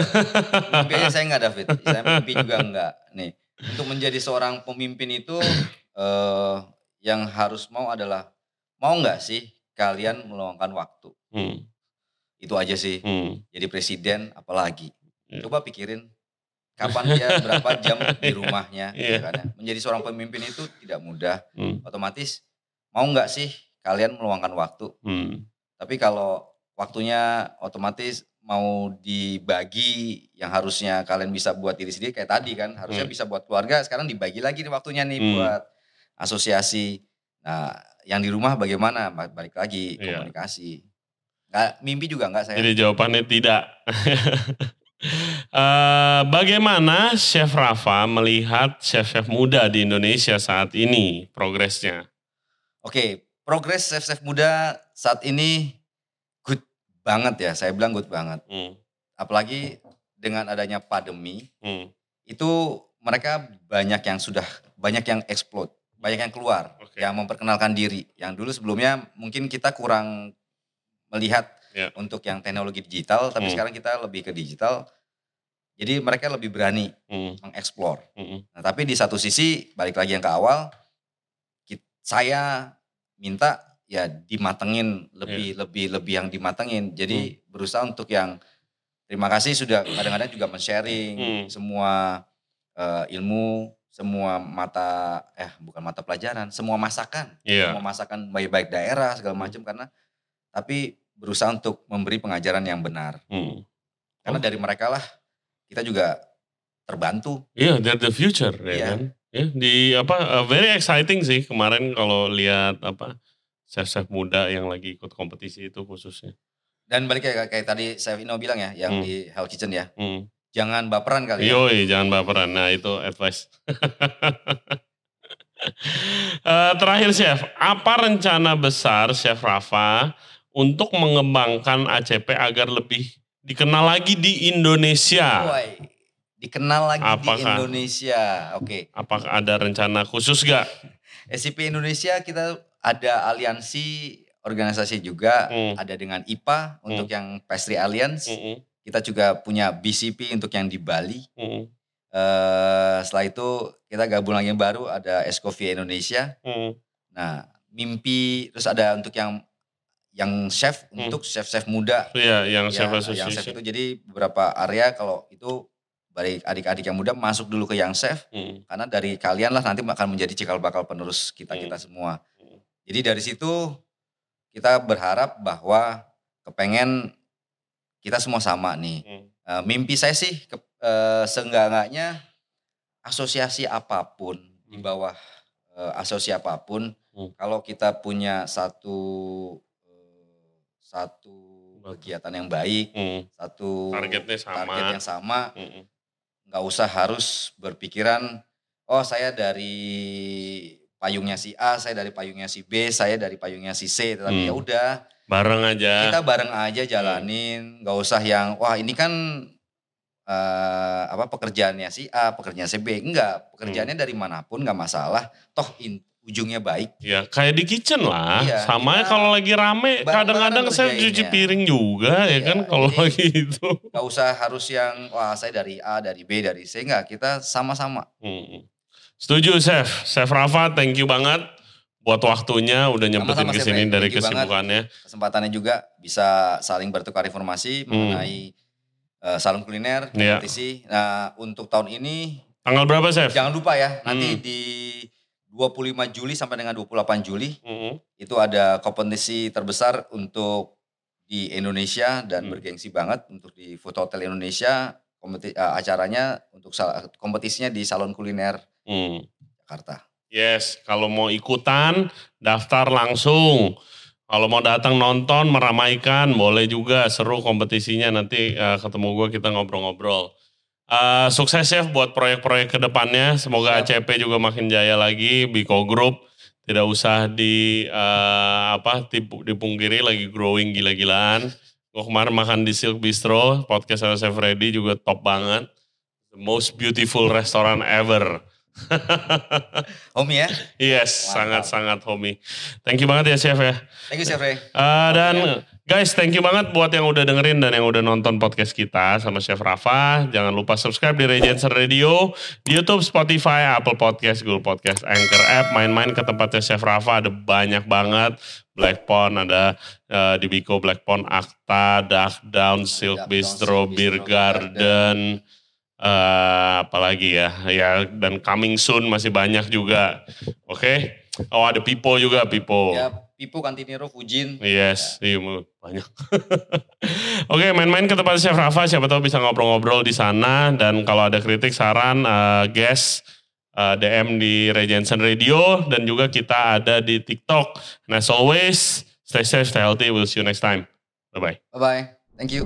[SPEAKER 1] mimpi aja saya nggak David. Saya mimpi juga nggak. Nih, untuk menjadi seorang pemimpin itu eh yang harus mau adalah mau nggak sih kalian meluangkan waktu.
[SPEAKER 2] Hmm,
[SPEAKER 1] Itu aja sih.
[SPEAKER 2] hmm,
[SPEAKER 1] Jadi presiden apalagi.
[SPEAKER 2] Iya.
[SPEAKER 1] Coba pikirin kapan dia berapa jam di rumahnya.
[SPEAKER 2] Iya.
[SPEAKER 1] gitu kan ya. Menjadi seorang pemimpin itu tidak mudah.
[SPEAKER 2] hmm,
[SPEAKER 1] Otomatis mau nggak sih kalian meluangkan waktu.
[SPEAKER 2] hmm,
[SPEAKER 1] Tapi kalau waktunya otomatis mau dibagi yang harusnya kalian bisa buat diri sendiri kayak tadi kan harusnya
[SPEAKER 2] Hmm.
[SPEAKER 1] bisa buat keluarga sekarang dibagi lagi nih waktunya nih
[SPEAKER 2] Hmm.
[SPEAKER 1] buat asosiasi. Nah, yang di rumah bagaimana? Ba- Balik lagi
[SPEAKER 2] Iya.
[SPEAKER 1] komunikasi. Nggak, mimpi juga nggak saya.
[SPEAKER 2] Jadi jawabannya tidak. Eh, bagaimana Chef Rafa melihat chef-chef muda di Indonesia saat ini progresnya?
[SPEAKER 1] Oke, progres chef-chef muda saat ini good banget ya. Saya bilang good banget.
[SPEAKER 2] Hmm,
[SPEAKER 1] Apalagi dengan adanya pandemi,
[SPEAKER 2] hmm,
[SPEAKER 1] itu mereka banyak yang sudah banyak yang explode, banyak yang keluar,
[SPEAKER 2] Oke.
[SPEAKER 1] yang memperkenalkan diri. Yang dulu sebelumnya mungkin kita kurang melihat
[SPEAKER 2] Ya.
[SPEAKER 1] untuk yang teknologi digital, tapi
[SPEAKER 2] Hmm.
[SPEAKER 1] sekarang kita lebih ke digital. Jadi mereka lebih berani
[SPEAKER 2] hmm,
[SPEAKER 1] mengeksplor.
[SPEAKER 2] hmm,
[SPEAKER 1] Nah, tapi di satu sisi balik lagi yang ke awal, kit- saya minta ya dimatengin lebih
[SPEAKER 2] Iya.
[SPEAKER 1] lebih lebih yang dimatengin. Jadi
[SPEAKER 2] Hmm.
[SPEAKER 1] berusaha untuk yang terima kasih sudah kadang-kadang juga men-sharing
[SPEAKER 2] Hmm.
[SPEAKER 1] semua eh, ilmu, semua mata eh bukan mata pelajaran, semua masakan,
[SPEAKER 2] Iya.
[SPEAKER 1] semua masakan baik-baik daerah segala macam karena tapi berusaha untuk memberi pengajaran yang benar.
[SPEAKER 2] hmm.
[SPEAKER 1] Karena
[SPEAKER 2] Oh.
[SPEAKER 1] dari mereka lah kita juga terbantu.
[SPEAKER 2] Iya, they're the future, ya
[SPEAKER 1] Iya.
[SPEAKER 2] kan? Ya, di apa uh, very exciting sih kemarin kalau lihat apa chef-chef muda yang lagi ikut kompetisi itu khususnya.
[SPEAKER 1] Dan balik kayak, kayak tadi Chef Ino bilang ya, yang
[SPEAKER 2] Hmm.
[SPEAKER 1] di Hell Kitchen ya,
[SPEAKER 2] Hmm.
[SPEAKER 1] jangan baperan kali ya.
[SPEAKER 2] Yoi, jangan baperan. Nah, itu advice. Eh, terakhir Chef, apa rencana besar Chef Rafa untuk mengembangkan ACP agar lebih dikenal lagi di Indonesia?
[SPEAKER 1] Woi, dikenal lagi di
[SPEAKER 2] Apakah?
[SPEAKER 1] Indonesia. Oke,
[SPEAKER 2] Apakah ada rencana khusus gak?
[SPEAKER 1] SCP Indonesia kita ada aliansi organisasi juga,
[SPEAKER 2] Hmm.
[SPEAKER 1] ada dengan IPA untuk yang Pastry Alliance.
[SPEAKER 2] Mm-mm,
[SPEAKER 1] Kita juga punya BCP untuk yang di Bali.
[SPEAKER 2] mm-mm,
[SPEAKER 1] Eh, setelah itu kita gabung lagi yang baru ada Escoffier Indonesia.
[SPEAKER 2] mm-mm.
[SPEAKER 1] Nah, mimpi terus ada untuk yang yang chef
[SPEAKER 2] Hmm.
[SPEAKER 1] untuk chef-chef muda
[SPEAKER 2] Iya, yang
[SPEAKER 1] ya,
[SPEAKER 2] Chef
[SPEAKER 1] yang
[SPEAKER 2] Association.
[SPEAKER 1] chef itu jadi beberapa area kalau itu balik adik-adik yang muda masuk dulu ke yang chef
[SPEAKER 2] Mm,
[SPEAKER 1] karena dari kalian lah nanti akan menjadi cikal bakal penerus kita
[SPEAKER 2] Hmm.
[SPEAKER 1] kita semua
[SPEAKER 2] Hmm.
[SPEAKER 1] jadi dari situ kita berharap bahwa kepengen kita semua sama nih.
[SPEAKER 2] Hmm.
[SPEAKER 1] Eh, mimpi saya sih ke, eh, seenggak-enggaknya asosiasi apa pun di
[SPEAKER 2] Hmm.
[SPEAKER 1] bawah eh, asosiasi apa pun
[SPEAKER 2] Hmm.
[SPEAKER 1] kalau kita punya satu satu kegiatan yang baik,
[SPEAKER 2] Hmm.
[SPEAKER 1] satu
[SPEAKER 2] Targetnya sama.
[SPEAKER 1] target yang sama,
[SPEAKER 2] Hmm.
[SPEAKER 1] nggak usah harus berpikiran oh saya dari payungnya si A, saya dari payungnya si B, saya dari payungnya si C, tetapi
[SPEAKER 2] Hmm.
[SPEAKER 1] ya udah
[SPEAKER 2] Bareng aja.
[SPEAKER 1] kita bareng aja jalanin, nggak usah yang wah ini kan eh, apa pekerjaannya si A, pekerjaannya si B, enggak, pekerjaannya
[SPEAKER 2] Hmm.
[SPEAKER 1] dari mana pun nggak masalah, toh in- ujungnya baik.
[SPEAKER 2] Ya kayak di kitchen lah.
[SPEAKER 1] Iya,
[SPEAKER 2] Sama
[SPEAKER 1] kita
[SPEAKER 2] kalau lagi rame kadang-kadang saya cuci piring juga ya
[SPEAKER 1] Iya,
[SPEAKER 2] kan kalau lagi itu.
[SPEAKER 1] Nggak usah harus yang wah saya dari A, dari B, dari C, enggak, kita sama-sama.
[SPEAKER 2] Hmm. Setuju Chef. Chef Rafa thank you banget buat waktunya udah nyempetin ke sini dari
[SPEAKER 1] Thank you banget.
[SPEAKER 2] kesibukannya.
[SPEAKER 1] Kesempatannya juga bisa saling bertukar informasi
[SPEAKER 2] Hmm.
[SPEAKER 1] mengenai eh, salon kuliner,
[SPEAKER 2] Iya.
[SPEAKER 1] kompetisi. Nah untuk tahun ini
[SPEAKER 2] Tanggal berapa Chef?
[SPEAKER 1] jangan lupa ya nanti
[SPEAKER 2] Hmm.
[SPEAKER 1] di 25 Juli sampai dengan 28 Juli
[SPEAKER 2] Hmm.
[SPEAKER 1] itu ada kompetisi terbesar untuk di Indonesia dan
[SPEAKER 2] Hmm.
[SPEAKER 1] bergengsi banget untuk di Food Hotel Indonesia kompeti, eh, acaranya untuk kompetisinya di Salon Kuliner
[SPEAKER 2] Hmm.
[SPEAKER 1] Jakarta.
[SPEAKER 2] Yes, kalau mau ikutan daftar langsung. Kalau mau datang nonton meramaikan boleh juga seru kompetisinya nanti eh, ketemu gue kita ngobrol-ngobrol. Eh, sukses Chef buat proyek-proyek ke depannya. Semoga
[SPEAKER 1] Siap.
[SPEAKER 2] ACP juga makin jaya lagi. Biko Group tidak usah di eh, apa dipungkiri lagi growing gila-gilaan. Gue kemarin makan di Silk Bistro, podcast sama Chef Freddy juga top banget. The most beautiful restaurant ever.
[SPEAKER 1] Homie ya.
[SPEAKER 2] Yes, sangat-sangat homie. Thank you banget ya Chef ya.
[SPEAKER 1] Thank you Chef Ray.
[SPEAKER 2] Eh, dan guys, thank you banget buat yang udah dengerin dan yang udah nonton podcast kita sama Chef Rafa. Jangan lupa subscribe di Regency Radio, di YouTube, Spotify, Apple Podcast, Google Podcast, Anchor App. Main-main ke tempatnya Chef Rafa, ada banyak banget. Black Pond, ada eh, di Biko Black Pond, Akta, Duck Down, Silk Bistro, Beer
[SPEAKER 1] Bistro,
[SPEAKER 2] Garden, eh apalagi ya, ya dan coming soon masih banyak juga. Oke, oh ada Pipo juga, Pipo.
[SPEAKER 1] Ya Pipo Kantinero Fujin.
[SPEAKER 2] Yes, iya banyak. Oke, main-main ke tempat Chef Rafa, siapa tahu bisa ngobrol-ngobrol di sana. Dan kalau ada kritik, saran, eh, guest, eh, DM di Regensen Radio. Dan juga kita ada di TikTok. And as always, stay safe, stay healthy. We'll see you next time. Bye-bye.
[SPEAKER 1] Bye bye. Thank you.